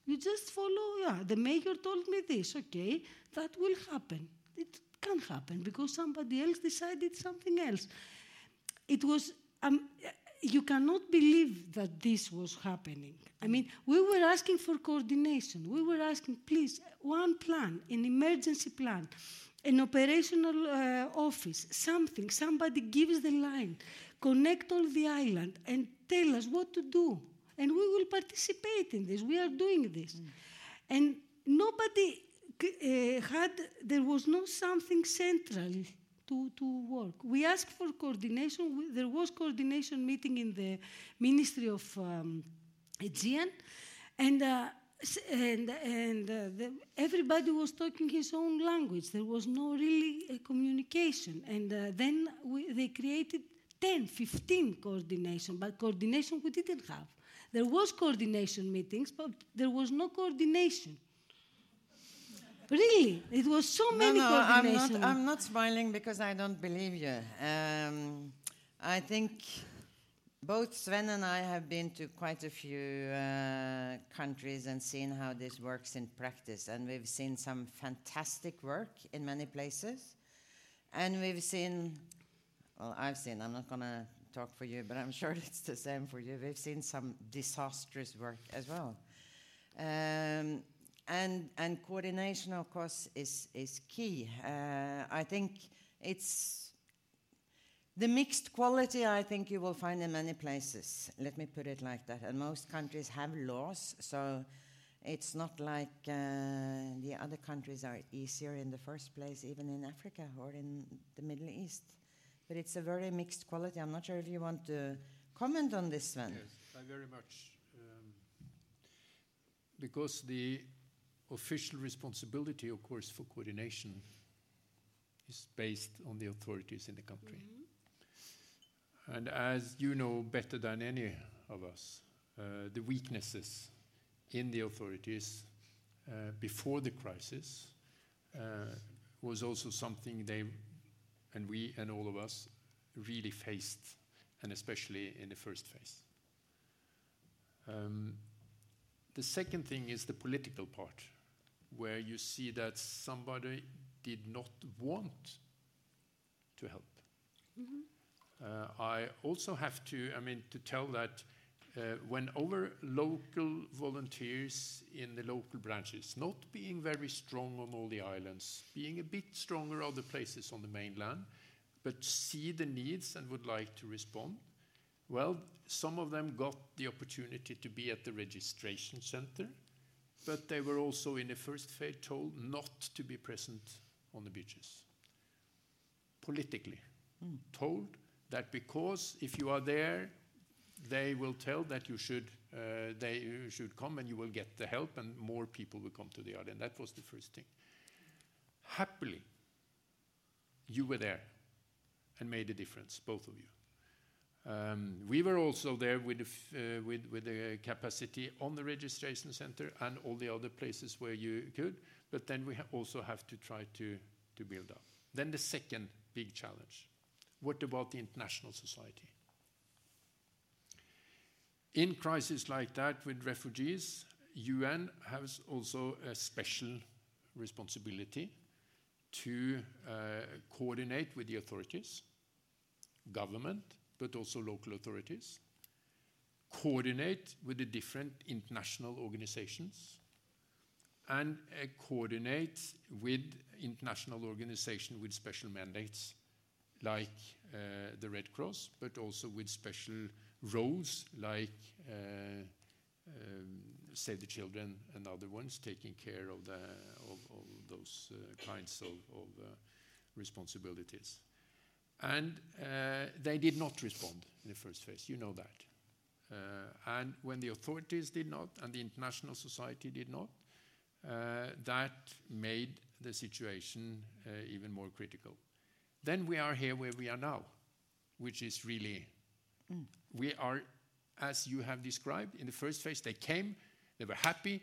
you just follow. Yeah, the mayor told me this. Okay, that will happen. It can happen because somebody else decided something else. It was. Um, you cannot believe that this was happening. I mean, we were asking for coordination. We were asking, please, one plan, an emergency plan, an operational uh, office, something. Somebody gives the line, connect all the island, and tell us what to do. And we will participate in this. We are doing this. Mm. And nobody uh, had, there was no something central to, to work. We asked for coordination. There was coordination meeting in the Ministry of um, Aegean, and uh, and and uh, the, everybody was talking his own language. There was no really uh, communication, and uh, then we, they created 10, 15 coordination, but coordination we didn't have. There was coordination meetings, but there was no coordination. Really, it was so many no, no, I'm not, I'm not smiling because I don't believe you. Um, I think both Sven and I have been to quite a few uh, countries and seen how this works in practice, and we've seen some fantastic work in many places, and we've seen. Well, I've seen. I'm not gonna talk for you, but I'm sure it's the same for you. We've seen some disastrous work as well. Um, and coordination, of course, is is key. Uh, I think it's the mixed quality. I think you will find in many places. Let me put it like that. And most countries have laws, so it's not like uh, the other countries are easier in the first place, even in Africa or in the Middle East. But it's a very mixed quality. I'm not sure if you want to comment on this one. Yes, I very much. Um, because the official responsibility, of course, for coordination is based on the authorities in the country. Mm-hmm. And as you know better than any of us, uh, the weaknesses in the authorities uh, before the crisis uh, was also something they and we and all of us really faced, and especially in the first phase. Um, the second thing is the political part where you see that somebody did not want to help. Uh, I also have to, I mean, to tell that uh, when our local volunteers in the local branches, not being very strong on all the islands, being a bit stronger other places on the mainland, but see the needs and would like to respond, well, some of them got the opportunity to be at the registration center, but they were also in the first phase told not to be present on the beaches. Politically told that because if you are there, they will tell that you should uh, they you should come and you will get the help and more people will come to the island. That was the first thing. Happily, you were there and made a difference, both of you. Um, we were also there uh, with, the capacity on the registration center and all the other places where you could, but then we also have to try to, to build up. Then the second big challenge what about the international society? In crises like that with refugees, UN has also a special responsibility to uh, coordinate with the authorities, government, but also local authorities, coordinate with the different international organizations, and uh, coordinate with international organizations with special mandates like uh, the Red Cross, but also with special roles like uh, um, Save the Children and other ones taking care of, the, of, of those uh, kinds of, of uh, responsibilities. And uh, they did not respond in the first phase, you know that. Uh, and when the authorities did not, and the international society did not, uh, that made the situation uh, even more critical. Then we are here where we are now, which is really, we are, as you have described, in the first phase, they came, they were happy,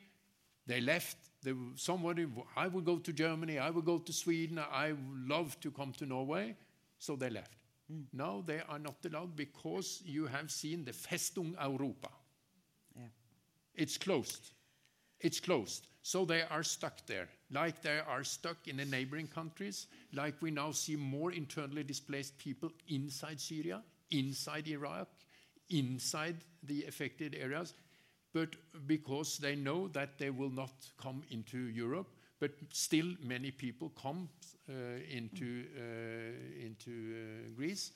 they left. They, were- somebody, I will go to Germany, I will go to Sweden, I would love to come to Norway, so they left. Mm. Now they are not allowed because you have seen the Festung Europa. Yeah. It's closed. It's closed. So they are stuck there, like they are stuck in the neighboring countries, like we now see more internally displaced people inside Syria, inside Iraq, inside the affected areas, but because they know that they will not come into Europe, but still many people come uh, into, uh, uh, Greece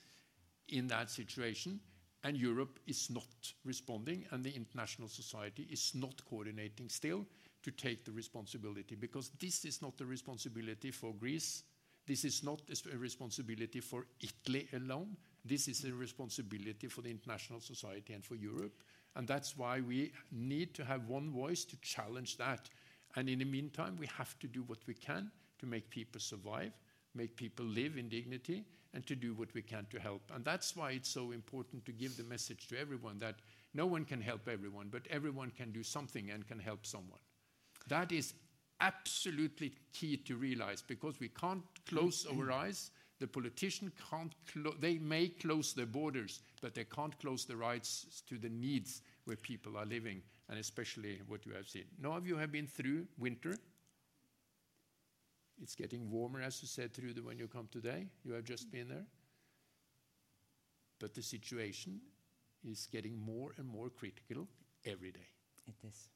in that situation, and Europe is not responding, and the international society is not coordinating still to take the responsibility, because this is not the responsibility for Greece. This is not a responsibility for Italy alone. This is a responsibility for the international society and for Europe. And that's why we need to have one voice to challenge that. And in the meantime, we have to do what we can to make people survive, make people live in dignity, and to do what we can to help. And that's why it's so important to give the message to everyone that no one can help everyone, but everyone can do something and can help someone. That is absolutely key to realize because we can't close mm-hmm. our eyes. The politician can't, they may close their borders, but they can't close the rights to the needs where people are living, and especially what you have seen. Now, of you have been through winter. It's getting warmer, as you said, through the when you come today. You have just been there. But the situation is getting more and more critical every day. It is.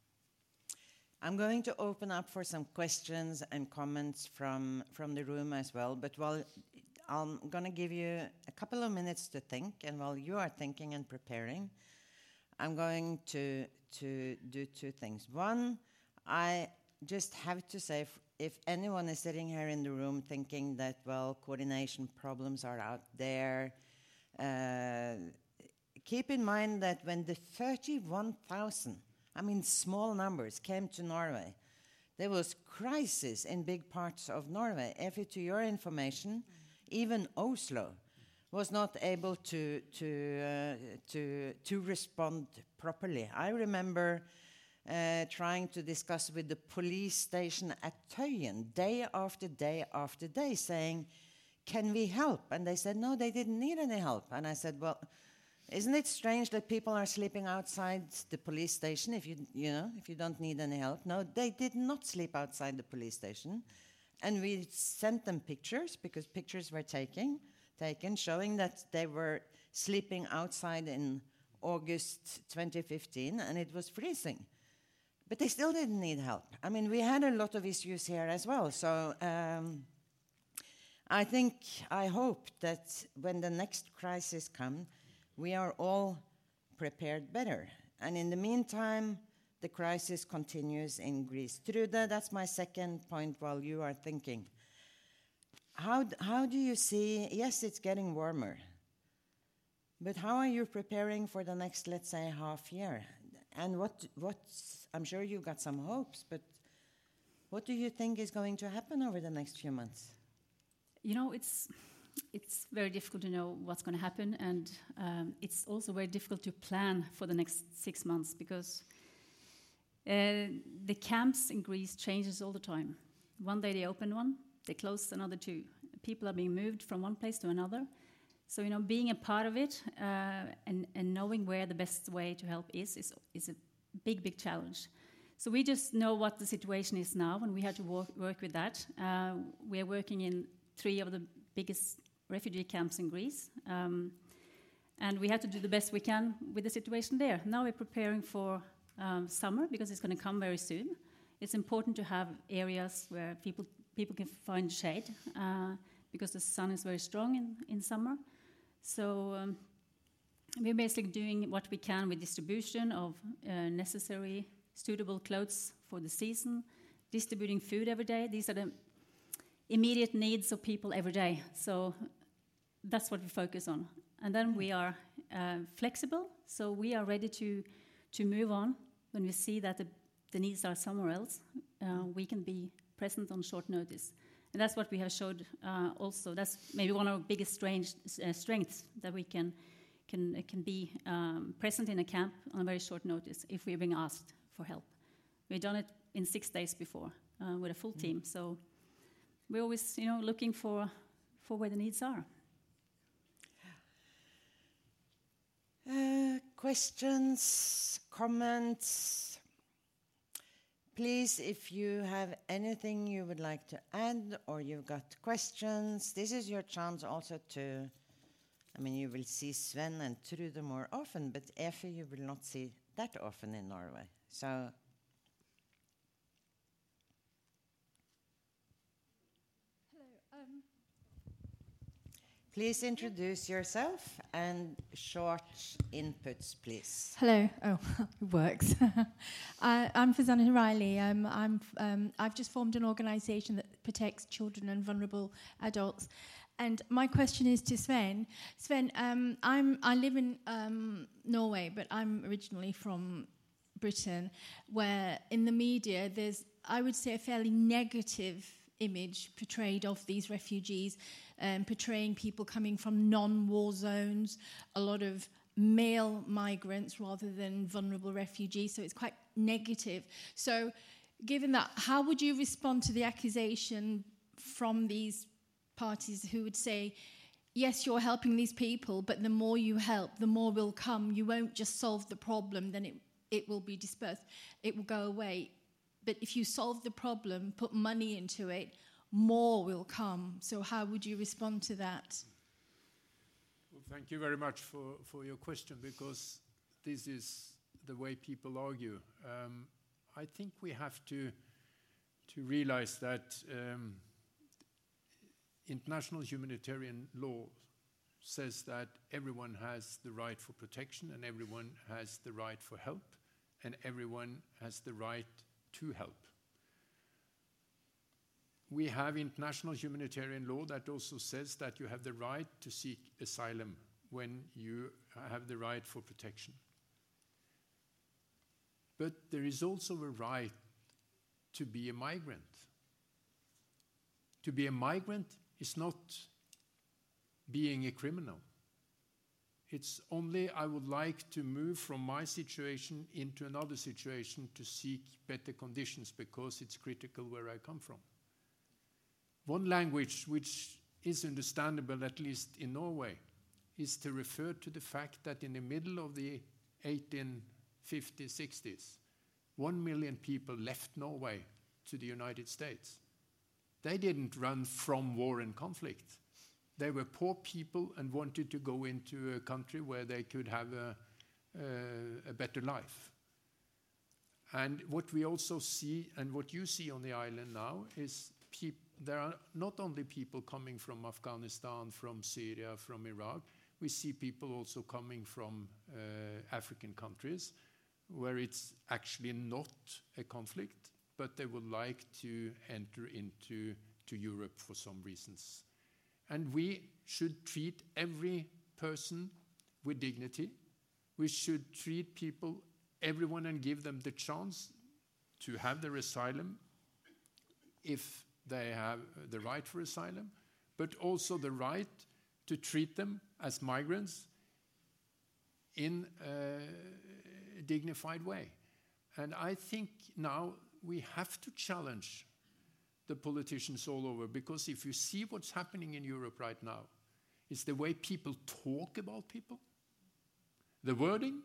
I'm going to open up for some questions and comments from, from the room as well. But while I'm going to give you a couple of minutes to think, and while you are thinking and preparing, I'm going to to do two things. One, I just have to say, if, if anyone is sitting here in the room thinking that well, coordination problems are out there. Uh, keep in mind that when the 31,000, I mean small numbers, came to Norway, there was crisis in big parts of Norway. If to your information, even Oslo was not able to to uh, to to respond properly. I remember uh, trying to discuss with the police station at Tøyen day after day after day, saying, "Can we help?" And they said, "No, they didn't need any help." And I said, "Well." Isn't it strange that people are sleeping outside the police station if you you know if you don't need any help? No, they did not sleep outside the police station, and we sent them pictures because pictures were taken taken showing that they were sleeping outside in August 2015, and it was freezing. But they still didn't need help. I mean, we had a lot of issues here as well. So um, I think, I hope that when the next crisis comes, we are all prepared better. And in the meantime, the crisis continues in Greece. Trude, that's my second point while you are thinking. How, how do you see, yes, it's getting warmer, but how are you preparing for the next, let's say, half year? And what, what's, I'm sure you've got some hopes, but what do you think is going to happen over the next few months? You know, it's it's very difficult to know what's going to happen, and um, it's also very difficult to plan for the next six months because uh, the camps in Greece changes all the time. One day they open one, they close another two. People are being moved from one place to another. So you know, being a part of it uh, and and knowing where the best way to help is is is a big big challenge. So we just know what the situation is now, and we have to work, work with that. Uh, we are working in three of the biggest refugee camps in Greece. Um, and we have to do the best we can with the situation there. Now we're preparing for um, summer because it's going to come very soon. It's important to have areas where people people can find shade uh, because the sun is very strong in, in summer. So um, we're basically doing what we can with distribution of uh, necessary suitable clothes for the season, distributing food every day. These are the immediate needs of people every day. So that's what we focus on. And then we are uh, flexible, so we are ready to, to move on when we see that the, the needs are somewhere else. Uh, we can be present on short notice. And that's what we have showed uh, also. That's maybe one of our biggest strange, uh, strengths that we can, can, can be um, present in a camp on a very short notice if we're being asked for help. We've done it in six days before uh, with a full mm. team. So we're always, you know, looking for, for where the needs are. Uh, questions, comments? Please, if you have anything you would like to add or you've got questions, this is your chance also to. I mean, you will see Sven and Trude more often, but Efi you will not see that often in Norway. So Please introduce yourself and short inputs, please. Hello. Oh, it works. I, I'm Fazana Riley. Um, I'm, um, I've just formed an organisation that protects children and vulnerable adults. And my question is to Sven. Sven, um, I'm, I live in um, Norway, but I'm originally from Britain, where in the media there's, I would say, a fairly negative image portrayed of these refugees um, portraying people coming from non war zones, a lot of male migrants rather than vulnerable refugees. So it's quite negative. So, given that, how would you respond to the accusation from these parties who would say, yes, you're helping these people, but the more you help, the more will come. You won't just solve the problem, then it, it will be dispersed, it will go away. But if you solve the problem, put money into it, more will come. So, how would you respond to that? Well, thank you very much for, for your question because this is the way people argue. Um, I think we have to, to realize that um, international humanitarian law says that everyone has the right for protection and everyone has the right for help and everyone has the right to help we have international humanitarian law that also says that you have the right to seek asylum when you have the right for protection. But there is also a right to be a migrant. To be a migrant is not being a criminal. It's only I would like to move from my situation into another situation to seek better conditions because it's critical where I come from. One language which is understandable, at least in Norway, is to refer to the fact that in the middle of the 1850s, 60s, one million people left Norway to the United States. They didn't run from war and conflict. They were poor people and wanted to go into a country where they could have a, a, a better life. And what we also see, and what you see on the island now, is there are not only people coming from Afghanistan, from Syria, from Iraq, we see people also coming from uh, African countries where it's actually not a conflict, but they would like to enter into to Europe for some reasons. And we should treat every person with dignity. We should treat people, everyone, and give them the chance to have their asylum if they have the right for asylum, but also the right to treat them as migrants in a dignified way. And I think now we have to challenge the politicians all over because if you see what's happening in Europe right now, it's the way people talk about people, the wording,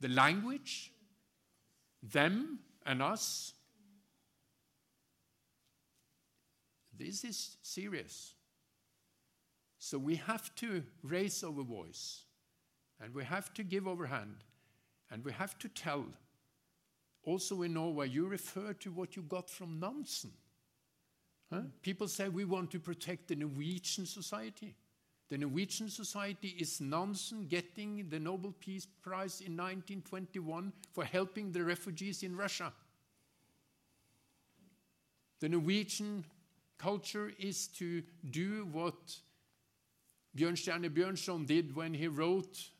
the language, them and us. This is serious. So we have to raise our voice and we have to give our hand and we have to tell. Also in Norway, you refer to what you got from Nansen. Huh? People say we want to protect the Norwegian society. The Norwegian society is Nansen getting the Nobel Peace Prize in 1921 for helping the refugees in Russia. The Norwegian culture is to do what Bjørnstjerne Bjørnson did when he wrote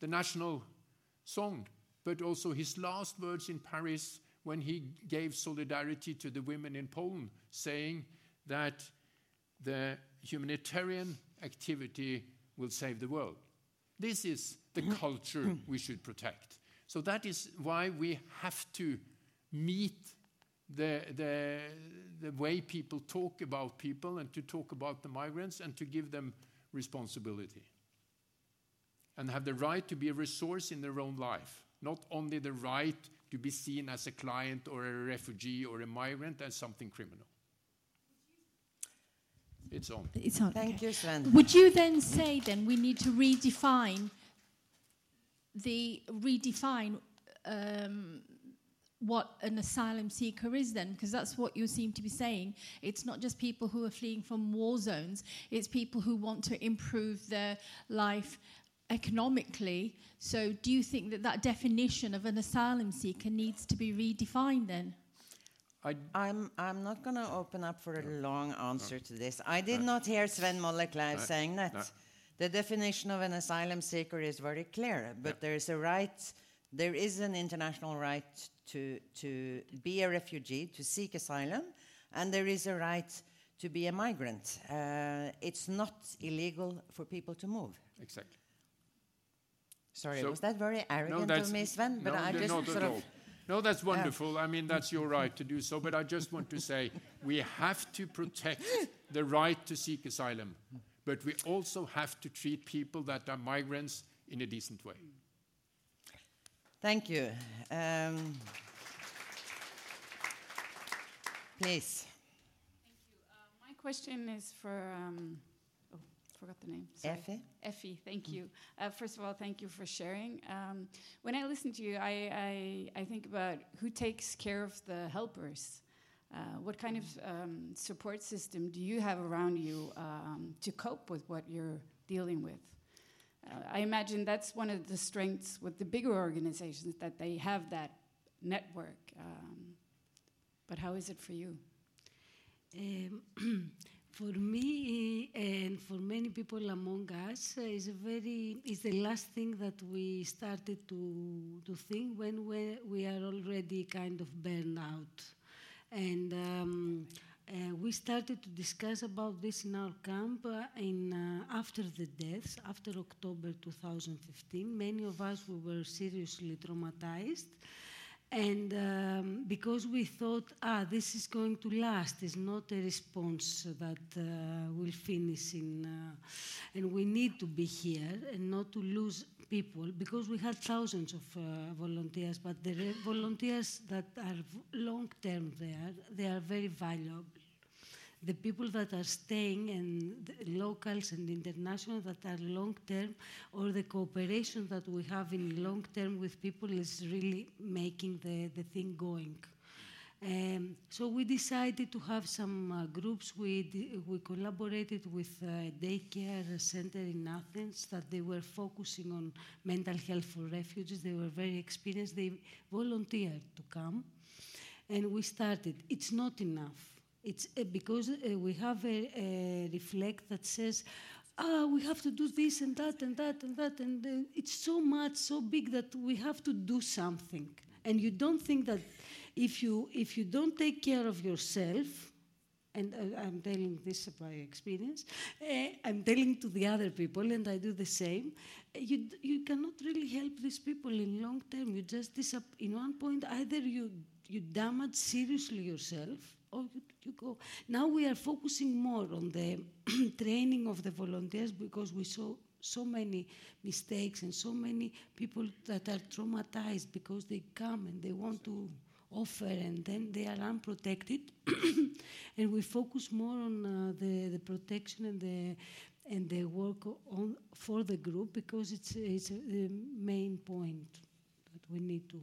the national song, but also his last words in Paris when he gave solidarity to the women in Poland, saying that the humanitarian activity will save the world. This is the mm-hmm. culture mm. we should protect. So that is why we have to meet the, the, the way people talk about people and to talk about the migrants and to give them responsibility and have the right to be a resource in their own life, not only the right to be seen as a client or a refugee or a migrant as something criminal. It's on. It's on. Thank okay. you, Sven. Would you then say then we need to redefine the redefine um, what an asylum seeker is then because that's what you seem to be saying it's not just people who are fleeing from war zones it's people who want to improve their life economically so do you think that that definition of an asylum seeker needs to be redefined then I, I'm, I'm not going to open up for a long answer to this. I did not hear Sven Mollekleiv No. saying that. No. The definition of an asylum seeker is very clear, but there is a right, there is an international right to, to be a refugee, to seek asylum, and there is a right to be a migrant. Uh, it's not illegal for people to move. exactly. Sorry, So- was that very arrogant that's- of me, Sven? But no, I just not at sort all. of. No, that's wonderful. I mean, that's your right to do so. But I just want to say we have to protect the right to seek asylum, but we also have to treat people that are migrants in a decent way. Thank you. Um, please, My question is for, um, forgot the name. Sorry. Efi. Efi, thank you. Uh, first of all, thank you for sharing. Um, when I listen to you, I, I, I think about who takes care of the helpers. Uh, what kind of um, support system do you have around you um, to cope with what you're dealing with? Uh, I imagine that's one of the strengths with the bigger organizations that they have that network. Um, but how is it for you? For me and for many people among us, uh, is a very is the last thing that we started to to think when we, we are already kind of burned out, and. Um, uh, we started to discuss about this in our camp uh, in uh, after the deaths, after October 2015. Many of us we were seriously traumatized, And um, because we thought, ah, this is going to last, it's not a response that uh, will finish in, uh, and we need to be here and not to lose people because we had thousands of uh, volunteers, but the volunteers that are long term there, they are very valuable the people that are staying and locals and international that are long term or the cooperation that we have in long term with people is really making the, the thing going. Um, so we decided to have some uh, groups. We, we collaborated with a daycare center in Athens that they were focusing on mental health for refugees. They were very experienced. They volunteered to come. And we started. It's not enough it's uh, because uh, we have a, a, reflect that says, ah, we have to do this and that and that and that, and uh, it's so much, so big that we have to do something. And you don't think that if you if you don't take care of yourself, and uh, I'm telling this by experience, uh, I'm telling to the other people, and I do the same. You you cannot really help these people in long term. You just disap- in one point either you you damage seriously yourself or you, you go. Now we are focusing more on the training of the volunteers because we saw so many mistakes and so many people that are traumatized because they come and they want to offer and then they are unprotected and we focus more on uh, the, the protection and the and the work on for the group because it's it's the main point that we need to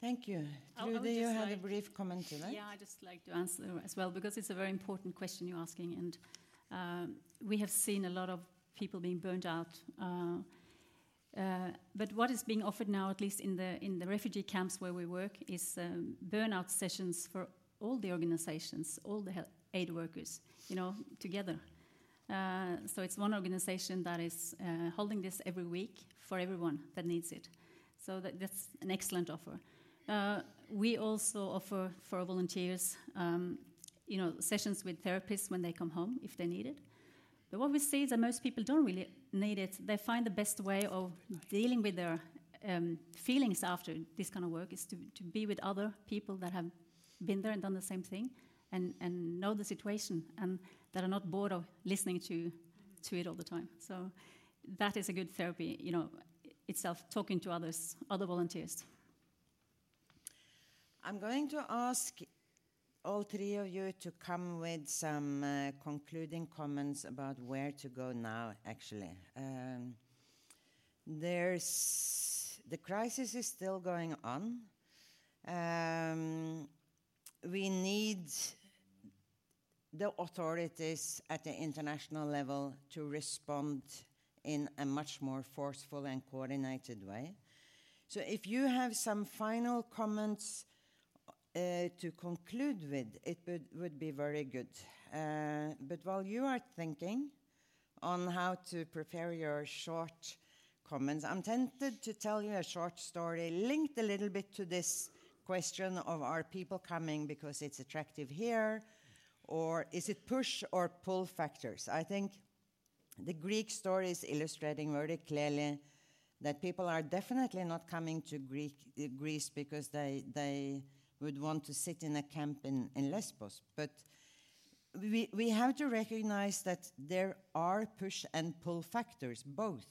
Thank you. Trude, you had like, a brief comment to that. Yeah, I'd just like to answer as well because it's a very important question you're asking, and um, we have seen a lot of people being burned out. Uh, uh, but what is being offered now, at least in the in the refugee camps where we work, is um, burnout sessions for all the organizations, all the aid workers, you know, together. Uh, so it's one organization that is uh, holding this every week for everyone that needs it. So that, that's an excellent offer. Uh, we also offer for volunteers, um, you know, sessions with therapists when they come home if they need it. But what we see is that most people don't really need it. They find the best way of dealing with their um, feelings after this kind of work is to, to be with other people that have been there and done the same thing and, and know the situation and that are not bored of listening to, to it all the time. So that is a good therapy, you know, itself, talking to others, other volunteers. I'm going to ask all three of you to come with some uh, concluding comments about where to go now, actually. Um, there's the crisis is still going on. Um, we need the authorities at the international level to respond in a much more forceful and coordinated way. So, if you have some final comments to conclude with, it would, would be very good. Uh, but while you are thinking on how to prepare your short comments, I'm tempted to tell you a short story linked a little bit to this question of are people coming because it's attractive here, or is it push or pull factors? I think the Greek story is illustrating very clearly that people are definitely not coming to Greek, uh, Greece because they, they would want to sit in a camp in, in Lesbos. But we, we have to recognize that there are push and pull factors, both.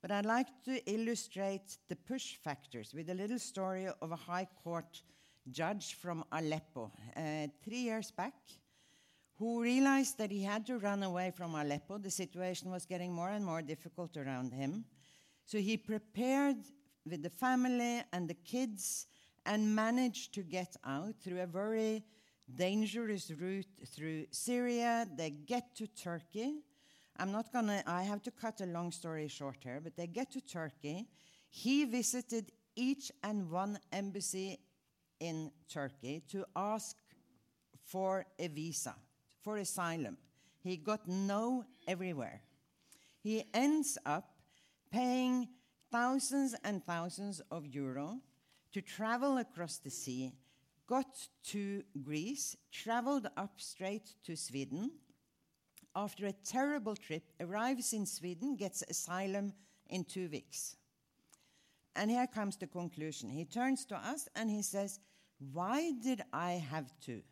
But I'd like to illustrate the push factors with a little story of a high court judge from Aleppo uh, three years back who realized that he had to run away from Aleppo. The situation was getting more and more difficult around him. So he prepared with the family and the kids and managed to get out through a very dangerous route through Syria. They get to Turkey. I'm not gonna, I have to cut a long story short here, but they get to Turkey. He visited each and one embassy in Turkey to ask for a visa, for asylum. He got no everywhere. He ends up paying thousands and thousands of euro to travel across the sea, got to Greece, traveled up straight to Sweden. After a terrible trip, arrives in Sweden, gets asylum in two weeks. And here comes the conclusion. He turns to us and he says, Why did I have to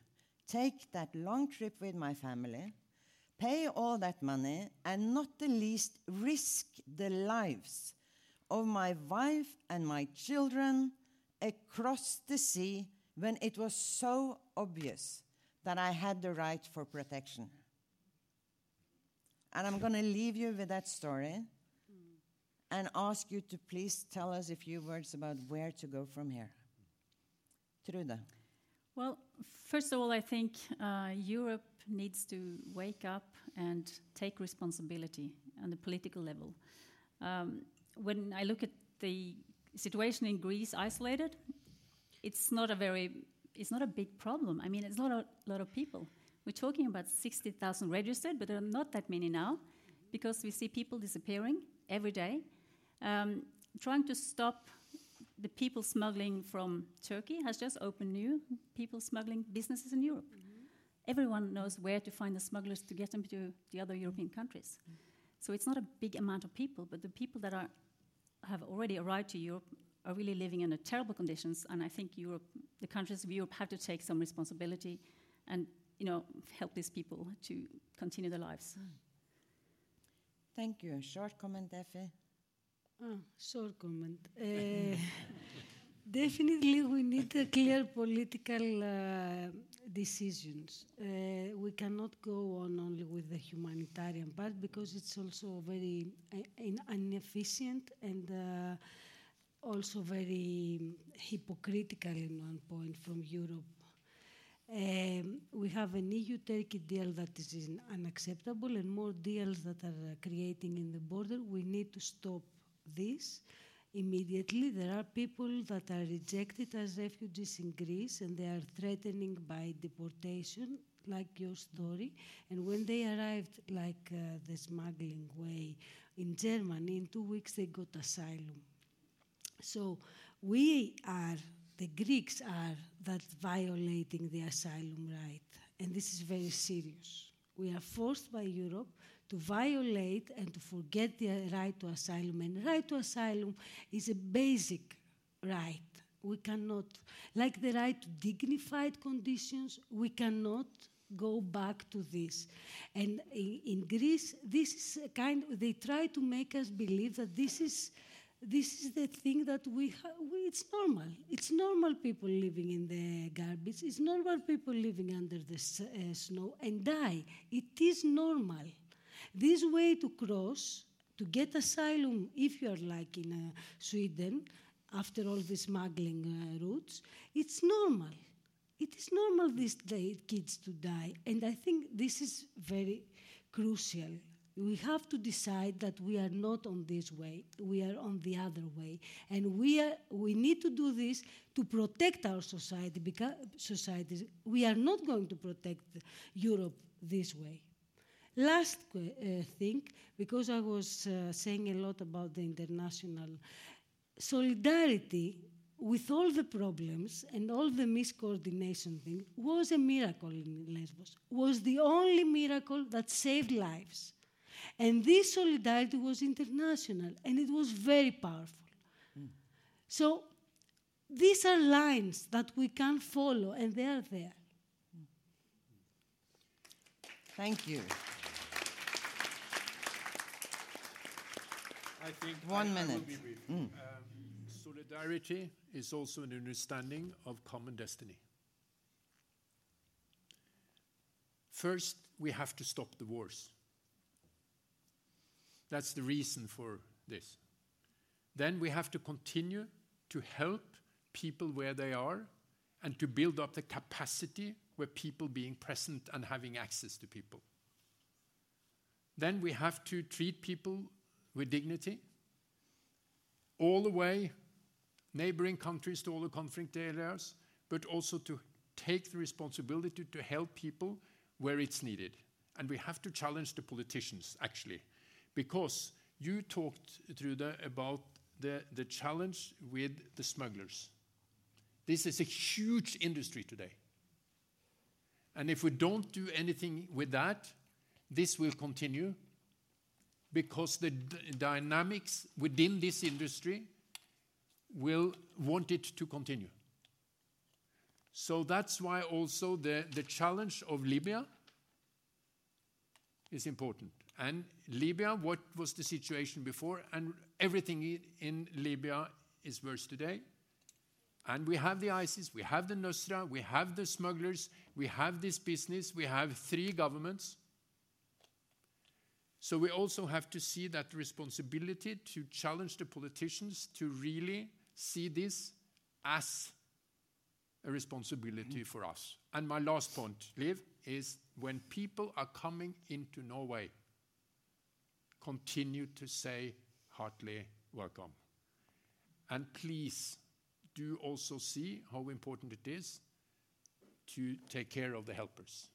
take that long trip with my family, pay all that money, and not the least risk the lives of my wife and my children across the sea when it was so obvious that I had the right for protection? And I'm going to leave you with that story and ask you to please tell us a few words about where to go from here. Trude. Well, first of all, I think uh, Europe needs to wake up and take responsibility on the political level. Um, when I look at the situation in Greece isolated, it's not a very, it's not a big problem. I mean, it's not a lot of people. We're talking about 60,000 registered, but there are not that many now because we see people disappearing every day. Um, trying to stop the people smuggling from Turkey has just opened new people smuggling businesses in Europe. Mm-hmm. Everyone knows where to find the smugglers to get them to the other European countries. Mm-hmm. So it's not a big amount of people, but the people that are, have already arrived to Europe are really living in terrible conditions. And I think Europe, the countries of Europe, have to take some responsibility and you know, help these people to continue their lives. Mm. Thank you. Short comment, Efi. Ah, short comment. Uh, definitely, we need a clear political uh, decisions. Uh, we cannot go on only with the humanitarian part because it's also very inefficient and also very hypocritical in one point from Europe um, we have an EU Turkey deal that is unacceptable and more deals that are uh, creating in the border. We need to stop this immediately. There are people that are rejected as refugees in Greece and they are threatening by deportation, like your story. And when they arrived, like uh, the smuggling way in Germany, in two weeks they got asylum. So we are the Greeks are that violating the asylum right, and this is very serious. We are forced by Europe to violate and to forget the right to asylum. And right to asylum is a basic right. We cannot, like the right to dignified conditions, we cannot go back to this. And in, in Greece, this is a kind. They try to make us believe that this is this is the thing that we, we, it's normal. It's normal people living in the garbage. It's normal people living under the uh, snow and die. It is normal. This way to cross, to get asylum, if you are like in uh, Sweden, after all the smuggling uh, routes, it's normal. It is normal these days kids to die, and I think this is very crucial we have to decide that we are not on this way, we are on the other way. And we, are, we need to do this to protect our society because societies. We are not going to protect Europe this way. Last uh, thing, because I was uh, saying a lot about the international solidarity with all the problems and all the miscoordination thing was a miracle in Lesbos, was the only miracle that saved lives. And this solidarity was international and it was very powerful. Mm. So these are lines that we can follow and they are there. Thank you. I think one I, minute. I mm. um, solidarity is also an understanding of common destiny. First, we have to stop the wars. That's the reason for this. Then we have to continue to help people where they are and to build up the capacity where people being present and having access to people. Then we have to treat people with dignity all the way, neighboring countries to all the conflict areas, but also to take the responsibility to help people where it's needed. And we have to challenge the politicians, actually, because you talked, Trude, about the, the challenge with the smugglers. This is a huge industry today. And if we don't do anything with that, this will continue because the dynamics within this industry will want it to continue. So that's why also the, challenge of Libya is important. And Libya, what was the situation before? And everything in Libya is worse today. And we have the ISIS, we have the Nusra, we have the smugglers, we have this business, we have three governments. So we also have to see that responsibility to challenge the politicians to really see this as a responsibility for us. And my last point, Liv, is when people are coming into Norway, continue to say heartily welcome. And please do also see how important it is to take care of the helpers.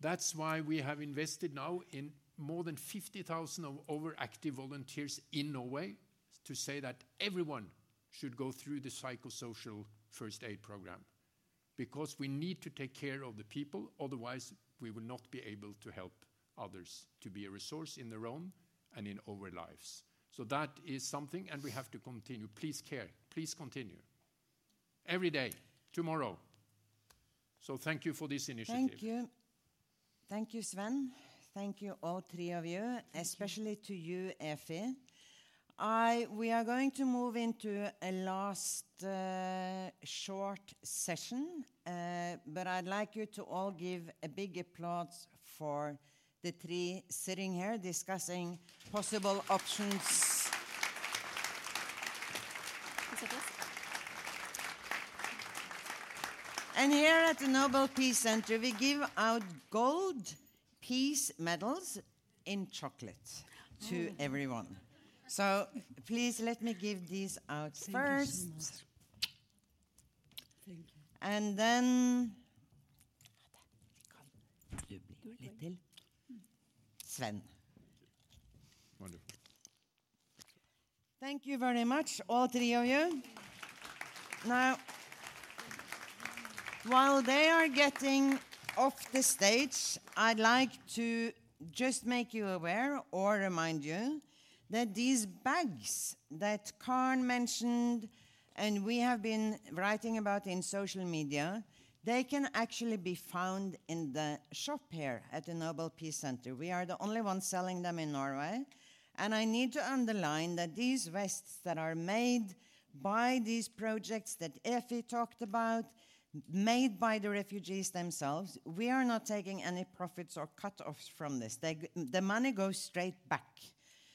That's why we have invested now in more than 50,000 of our active volunteers in Norway to say that everyone should go through the psychosocial first aid program because we need to take care of the people, otherwise, we will not be able to help others to be a resource in their own and in our lives. So that is something, and we have to continue. Please care, please continue. Every day, tomorrow. So thank you for this initiative. Thank you. Thank you, Sven. Thank you, all three of you, especially to you, Efi. I, we are going to move into a last uh, short session, uh, but I'd like you to all give a big applause for the three sitting here discussing possible options. Is it this? And here at the Nobel Peace Center, we give out gold peace medals in chocolate to mm. everyone. So please let me give these out Thank first. you so. Thank you. And then Du blir litt til. Sven. Wonderful. Thank you very much, all three of you. Now, while they are getting off the stage, I'd like to just make you aware or remind you that these bags that Karen mentioned and we have been writing about in social media, they can actually be found in the shop here at the Nobel Peace Center. We are the only ones selling them in Norway. And I need to underline that these vests that are made by these projects that Efi talked about, made by the refugees themselves, we are not taking any profits or cut-offs from this. They, the money goes straight back.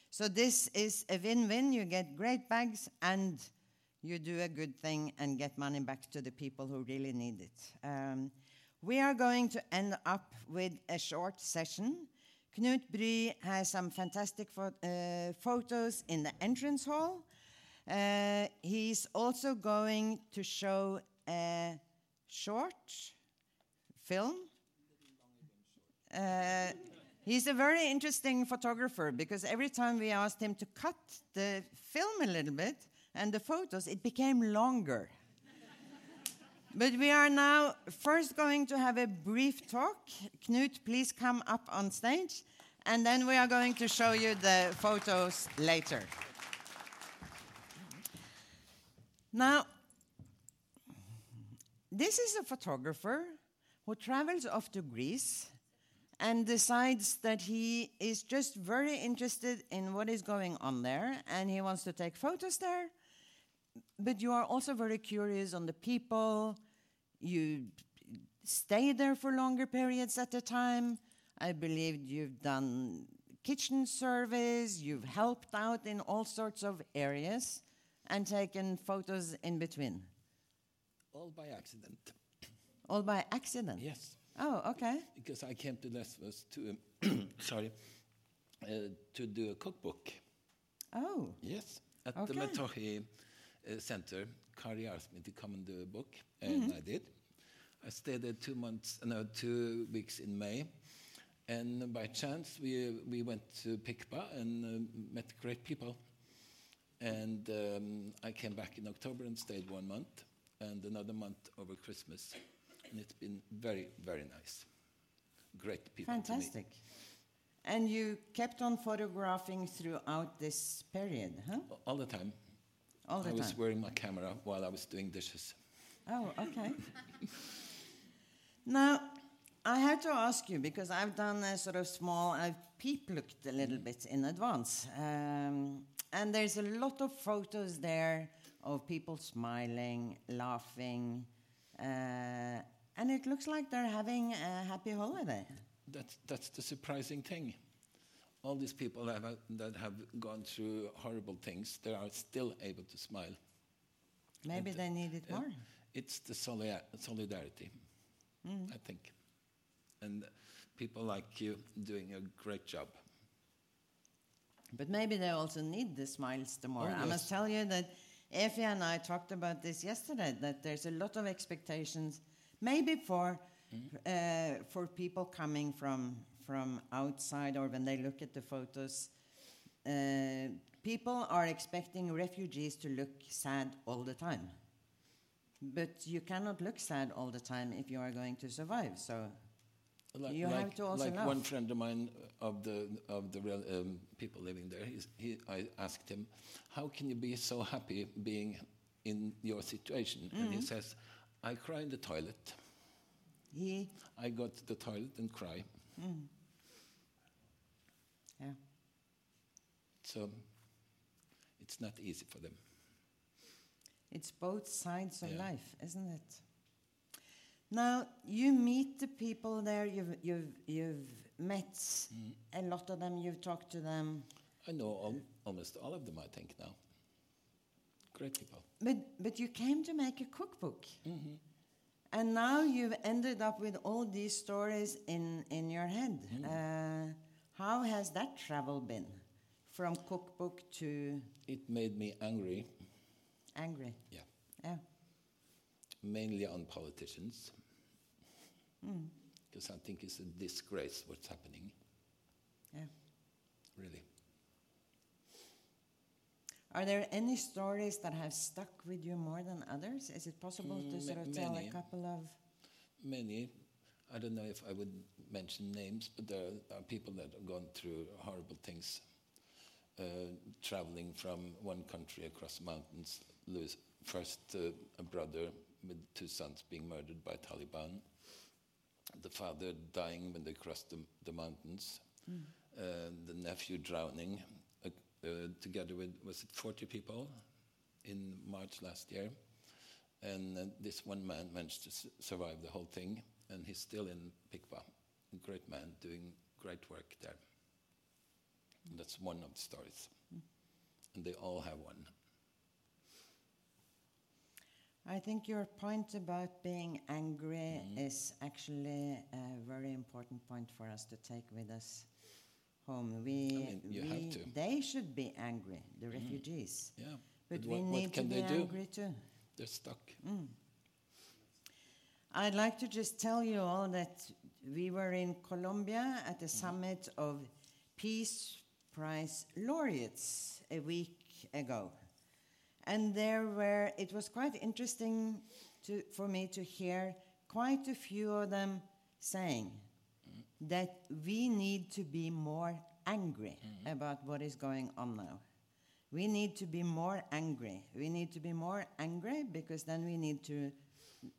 So this is a win-win. You get great bags and you do a good thing and get money back to the people who really need it. Um, we are going to end up with a short session. Knut Bry has some fantastic uh, photos in the entrance hall. Uh, he's also going to show a short film. Uh, he's a very interesting photographer because every time we asked him to cut the film a little bit and the photos, it became longer. But we are now first going to have a brief talk. Knut, please come up on stage. And then we are going to show you the photos later. Now, this is a photographer who travels off to Greece and decides that he is just very interested in what is going on there and he wants to take photos there. But you are also very curious on the people. You stay there for longer periods at a time. I believe you've done kitchen service, you've helped out in all sorts of areas and taken photos in between. All by accident. All by accident? Yes, Oh, okay. because I came to Lesbos to, sorry, uh, to do a cookbook. Oh, Yes, at Okay. the Metohi uh, Center. Kari asked me to come and do a book, and I did. I stayed there two months, no, two weeks in May, and by chance we we went to Pikpa and um, met great people. And um, I came back in October and stayed one month, and another month over Christmas, and it's been very very nice. Great people. fantastic. And you kept on photographing throughout this period, huh? all the time. All the time. I was wearing my camera while I was doing dishes. Oh, okay. now, I had to ask you because I've done a sort of small, I've peep looked a little bit in advance. Um, and there's a lot of photos there of people smiling, laughing, uh, and it looks like they're having a happy holiday. That's, that's the surprising thing. All these people have, that have gone through horrible things, they are still able to smile. Maybe And, they need it uh, more. It's the soli- solidarity, Mm. I think. And people like you doing a great job. But maybe they also need the smiles the more. Oh, I must tell you that Efi and I talked about this yesterday. That there's a lot of expectations, maybe for uh, for people coming from from outside or when they look at the photos. Uh, people are expecting refugees to look sad all the time. But you cannot look sad all the time if you are going to survive. So Like, You like, have to also like laugh. one friend of mine uh, of the of the real, um, people living there, he's, he, I asked him, "How can you be so happy being in your situation?" And Mm-hmm. he says, "I cry in the toilet. he, I go to the toilet and cry." yeah. So it's not easy for them. It's both sides of Yeah. life, isn't it? Now you meet the people there. You've you've you've met Mm. a lot of them. You've talked to them, I know al- almost all of them. I think now. Great people. but but you came to make a cookbook, Mm-hmm. and now you've ended up with all these stories in in your head. Mm-hmm. Uh, how has that travel been, from cookbook to It made me angry, angry? Yeah. Yeah. mainly on politicians, because I think it's a disgrace what's happening. Yeah. Really. Are there any stories that have stuck with you more than others? Is it possible to Mm, sort of tell a couple of? many. I don't know if I would mention names, but there are people that have gone through horrible things, uh, traveling from one country across mountains. Lose first uh, a brother with two sons being murdered by Taliban, the father dying when they crossed the, the mountains, uh, the nephew drowning, uh, uh, together with was it 40 people in March last year. And uh, this one man managed to survive the whole thing, and he's still in Pikpa. A great man doing great work there. And that's one of the stories. And they all have one. I think your point about being angry mm-hmm. is actually a very important point for us to take with us home. We, mean, you we have to. they should be angry, the mm-hmm. refugees, Yeah. but, But we need to can be they do? angry too. They're stuck. Mm. I'd like to just tell you all that we were in Colombia at the mm-hmm. summit of Peace Prize laureates a week ago. And there were, it was quite interesting to, for me to hear quite a few of them saying that we need to be more angry mm-hmm. about what is going on now. We need to be more angry. We need to be more angry because then we need to,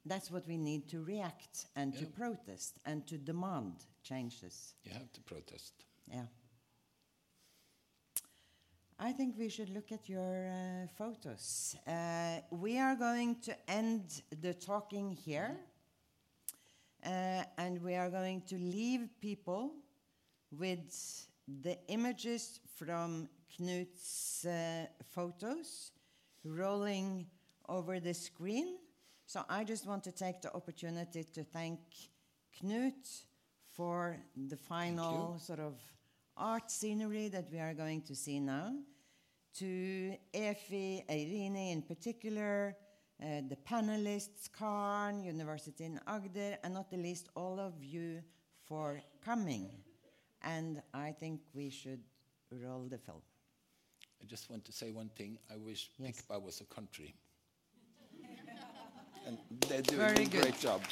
that's what we need to react and to protest and to demand changes. You have to protest. Yeah. I think we should look at your uh, photos. Uh, we are going to end the talking here, uh, and we are going to leave people with the images from Knut's uh, photos rolling over the screen. So I just want to take the opportunity to thank Knut for the final sort of art scenery that we are going to see now. To Efi, Eirini in particular, uh, the panelists, Karn, University in Agder, and not the least all of you for coming. And I think we should roll the film. I just want to say one thing. I wish Yes. Was a country. and they're doing Very a good. great job.